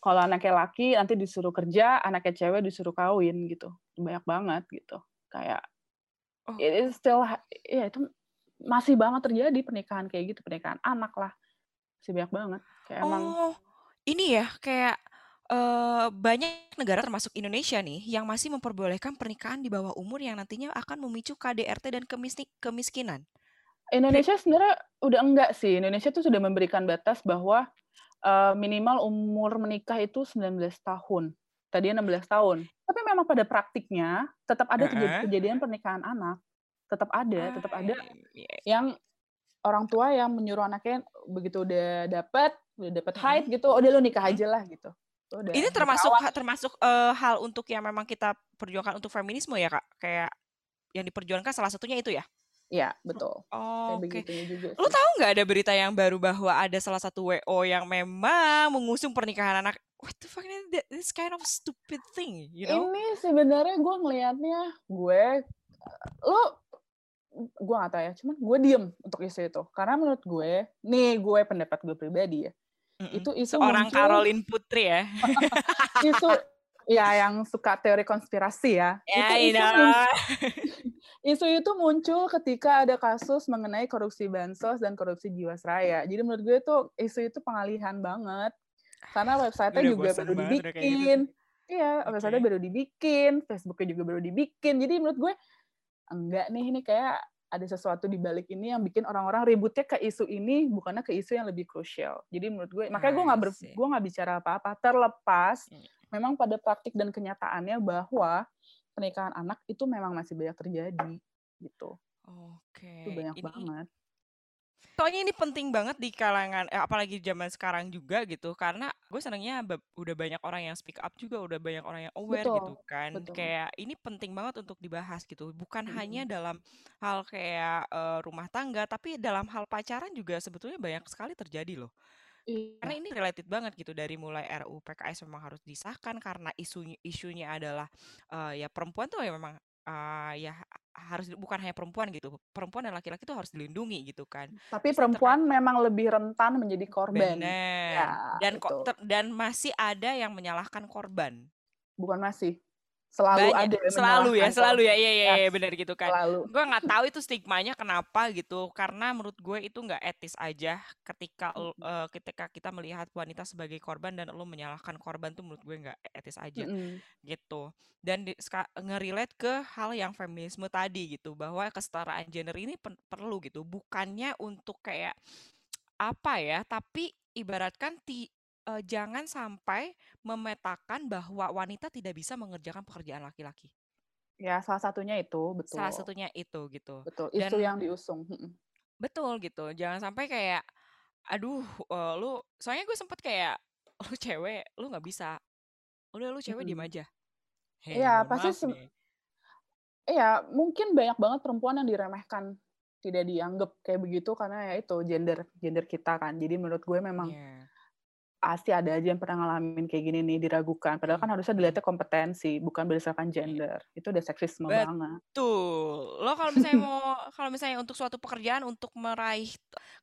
kalau anaknya laki nanti disuruh kerja, anaknya cewek disuruh kawin gitu. Banyak banget gitu. Kayak oh. it is still ya itu masih banget terjadi pernikahan kayak gitu pernikahan anak lah masih banyak banget kayak oh emang ini ya kayak uh, banyak negara termasuk Indonesia nih yang masih memperbolehkan pernikahan di bawah umur yang nantinya akan memicu KDRT dan kemiskinan. Indonesia sebenarnya udah enggak sih. Indonesia tuh sudah memberikan batas bahwa uh, minimal umur menikah itu 19 tahun. Tadi 16 tahun. Tapi memang pada praktiknya tetap ada kejadian pernikahan anak. Tetap ada, tetap ada yang orang tua yang menyuruh anaknya begitu udah dapat, udah dapat height gitu, oh, udah lu nikah aja lah gitu. Udah, ini termasuk ha, termasuk uh, hal untuk yang memang kita perjuangkan untuk feminisme ya kak kayak yang diperjuangkan salah satunya itu ya Iya, betul. Oh, Oke. Okay. Lu tahu nggak ada berita yang baru bahwa ada salah satu WO yang memang mengusung pernikahan anak? What the fuck ini this kind of stupid thing, you know? Ini sebenarnya gue ngelihatnya gue lo gue gak tahu ya, cuman gue diem untuk isu itu karena menurut gue, nih gue pendapat gue pribadi ya, mm Itu isu Seorang muncul, Caroline Putri ya. isu ya yang suka teori konspirasi ya. Yeah, itu isu, muncul, isu itu muncul ketika ada kasus mengenai korupsi bansos dan korupsi jiwasraya. Jadi menurut gue itu isu itu pengalihan banget. Karena website-nya juga baru gitu. dibikin. Iya, okay. website-nya baru dibikin, Facebook-nya juga baru dibikin. Jadi menurut gue enggak nih ini kayak ada sesuatu di balik ini yang bikin orang-orang ributnya ke isu ini bukannya ke isu yang lebih krusial. Jadi menurut gue, makanya gue nggak gue nggak bicara apa-apa terlepas hmm. memang pada praktik dan kenyataannya bahwa pernikahan anak itu memang masih banyak terjadi gitu. Oke. Itu banyak ini, banget soalnya ini penting banget di kalangan eh, apalagi zaman sekarang juga gitu karena gue senangnya udah banyak orang yang speak up juga udah banyak orang yang aware betul, gitu kan betul. kayak ini penting banget untuk dibahas gitu bukan hmm. hanya dalam hal kayak uh, rumah tangga tapi dalam hal pacaran juga sebetulnya banyak sekali terjadi loh Iya. Karena ini related banget gitu dari mulai RUU PKS memang harus disahkan karena isunya isunya adalah uh, ya perempuan tuh ya memang uh, ya harus bukan hanya perempuan gitu. Perempuan dan laki-laki itu harus dilindungi gitu kan. Tapi Terus perempuan memang lebih rentan menjadi korban. Ya, dan kok dan masih ada yang menyalahkan korban. Bukan masih selalu Banyak, ada selalu ya selalu ya iya iya, iya benar gitu kan selalu. gue nggak tahu itu stigmanya kenapa gitu karena menurut gue itu nggak etis aja ketika uh, ketika kita melihat wanita sebagai korban dan lo menyalahkan korban tuh menurut gue nggak etis aja mm -hmm. gitu dan ngerelate ke hal yang feminisme tadi gitu bahwa kesetaraan gender ini perlu gitu bukannya untuk kayak apa ya tapi ibaratkan ti uh, jangan sampai memetakan bahwa wanita tidak bisa mengerjakan pekerjaan laki-laki. Ya, salah satunya itu, betul. Salah satunya itu gitu. Betul, itu yang diusung. Betul gitu. Jangan sampai kayak aduh, uh, lu soalnya gue sempet kayak lu cewek, lu nggak bisa. Udah lu cewek hmm. diem aja. Iya, pasti Iya, mungkin banyak banget perempuan yang diremehkan tidak dianggap kayak begitu karena ya itu gender gender kita kan. Jadi menurut gue memang yeah pasti ada aja yang pernah ngalamin kayak gini nih diragukan. Padahal kan harusnya dilihatnya kompetensi, bukan berdasarkan iya. gender. Itu udah seksisme Betul. banget. Betul. Lo kalau misalnya mau kalau misalnya untuk suatu pekerjaan untuk meraih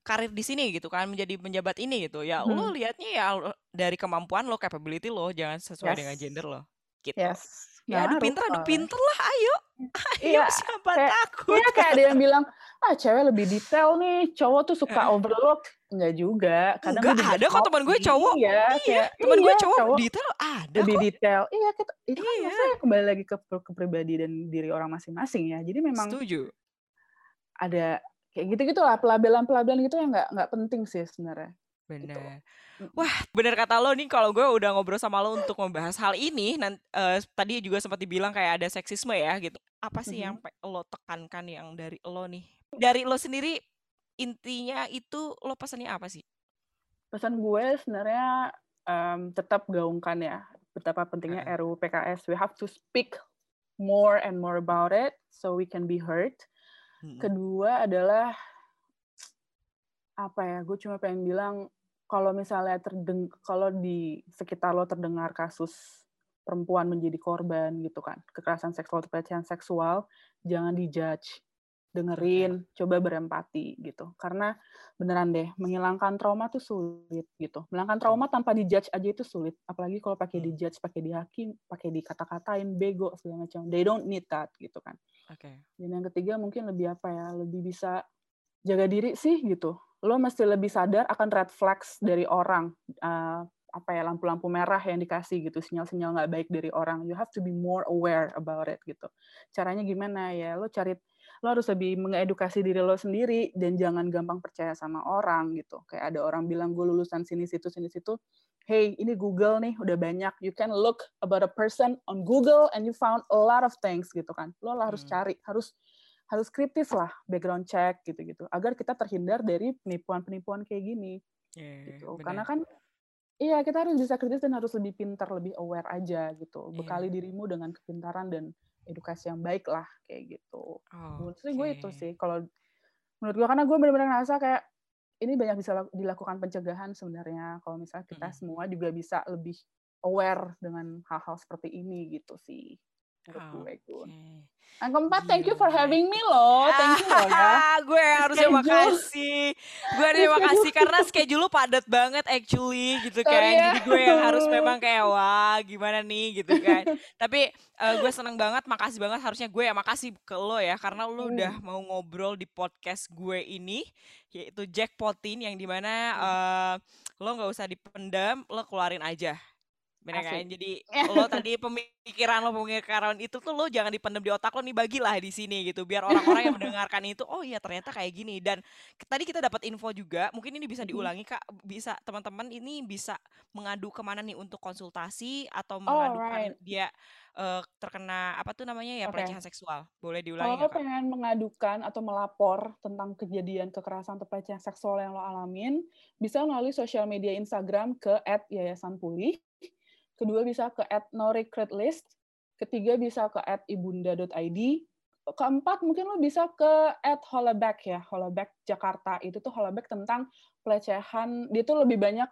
karir di sini gitu kan, menjadi penjabat ini gitu, ya hmm. lo lihatnya ya dari kemampuan lo, capability lo, jangan sesuai yes. dengan gender lo. Gitu. Yes. Ya, adu pinter, adu pinter lah, ayo. Ayo, iya, siapa kayak, takut. Iya, kayak ada yang bilang, ah cewek lebih detail nih, cowok tuh suka eh. overlook. Enggak juga. Kadang Enggak ada kok teman gue cowok. Iya, iya. teman iya, gue cowok, cowok detail ada Lebih kok. detail. Iya, kita, itu kan iya. kan kembali lagi ke, ke pribadi dan diri orang masing-masing ya. Jadi memang Setuju. Ada kayak gitu-gitu lah, pelabelan-pelabelan gitu yang nggak nggak penting sih sebenarnya. Benar. Gitu. Wah, bener kata lo nih kalau gue udah ngobrol sama lo untuk membahas hal ini, nanti, uh, tadi juga sempat dibilang kayak ada seksisme ya gitu. Apa sih mm -hmm. yang lo tekankan yang dari lo nih? Dari lo sendiri intinya itu lo pesannya apa sih? Pesan gue sebenarnya um, tetap gaungkan ya betapa pentingnya uh. RUU PKS. We have to speak more and more about it so we can be heard. Hmm. Kedua adalah apa ya? Gue cuma pengen bilang kalau misalnya terdeng kalau di sekitar lo terdengar kasus perempuan menjadi korban gitu kan kekerasan seksual atau pelecehan seksual jangan dijudge dengerin, coba berempati gitu. Karena beneran deh, menghilangkan trauma tuh sulit gitu. Menghilangkan trauma tanpa dijudge aja itu sulit. Apalagi kalau pakai Hmm. dijudge, pakai dihakim, pakai dikata-katain, bego segala macam. They don't need that gitu kan. Oke. Dan yang ketiga mungkin lebih apa ya, lebih bisa jaga diri sih gitu. Lo mesti lebih sadar akan red flags dari orang. Uh, apa ya lampu-lampu merah yang dikasih gitu sinyal-sinyal nggak baik dari orang. You have to be more aware about it gitu. Caranya gimana ya lo cari lo harus lebih mengedukasi diri lo sendiri dan jangan gampang percaya sama orang gitu. Kayak ada orang bilang gue lulusan sini situ sini situ. Hey ini Google nih udah banyak. You can look about a person on Google and you found a lot of things gitu kan. Lo harus Hmm. cari harus harus kritis lah background check gitu-gitu agar kita terhindar dari penipuan-penipuan kayak gini Iya, gitu. benar. karena kan iya kita harus bisa kritis dan harus lebih pintar lebih aware aja gitu. Iya. bekali dirimu dengan kepintaran dan edukasi yang baik lah kayak gitu. Menurut sih gue itu sih kalau menurut gue karena gue benar-benar ngerasa kayak ini banyak bisa lak- dilakukan pencegahan sebenarnya. Kalau misalnya kita Mm-mm. semua juga bisa lebih aware dengan hal-hal seperti ini gitu sih menurut gue Gun. Oke. Yang keempat, thank you for having me loh, thank you loh ya. Ah, gue yang harusnya Schedule. makasih. Gue harusnya Schedule. makasih karena schedule lu padat banget actually gitu kan. ya. Jadi gue yang harus memang kayak wah gimana nih gitu kan. Tapi eh, gue seneng banget, makasih banget. Harusnya gue ya makasih ke lo ya karena lo Hmm. udah mau ngobrol di podcast gue ini yaitu Jackpotin yang di mana Hmm. eh, lo nggak usah dipendam, lo keluarin aja. Bener kan? Jadi lo tadi pemikiran lo pemikiran itu tuh lo jangan dipendam di otak lo nih bagilah di sini gitu biar orang-orang yang mendengarkan itu oh iya ternyata kayak gini dan tadi kita dapat info juga mungkin ini bisa diulangi kak bisa teman-teman ini bisa mengadu ke mana nih untuk konsultasi atau Oh, mengadukan right. dia eh, terkena apa tuh namanya ya Oke. pelecehan seksual boleh diulangi Kalau lo pengen mengadukan atau melapor tentang kejadian kekerasan atau pelecehan seksual yang lo alamin, bisa melalui sosial media Instagram ke @yayasanpulih. Kedua bisa ke @norecruitlist. Ketiga bisa ke @ibunda.id. Keempat mungkin lo bisa ke @holaback ya, holaback Jakarta. Itu tuh holaback tentang pelecehan. Dia tuh lebih banyak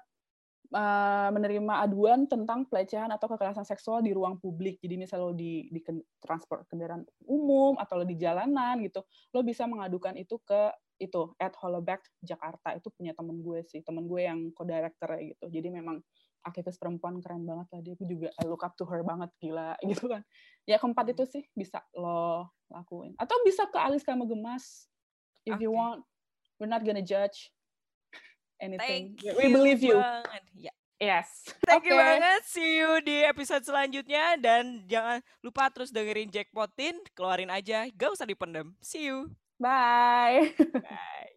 uh, menerima aduan tentang pelecehan atau kekerasan seksual di ruang publik. Jadi misal lo di, di transport kendaraan umum atau lo di jalanan gitu, lo bisa mengadukan itu ke itu at Holoback Jakarta itu punya temen gue sih, temen gue yang co-director gitu. Jadi memang aktivis perempuan keren banget lah dia. Aku juga I look up to her banget gila gitu kan. Ya keempat itu sih bisa lo lakuin. Atau bisa ke Alis Kamu Gemas if you Oke. want. We're not gonna judge anything. Thank We believe you. banget. Ya, Yes. Thank you Oke. banget. See you di episode selanjutnya dan jangan lupa terus dengerin Jackpotin, keluarin aja, gak usah dipendam. See you. Bye. Bye.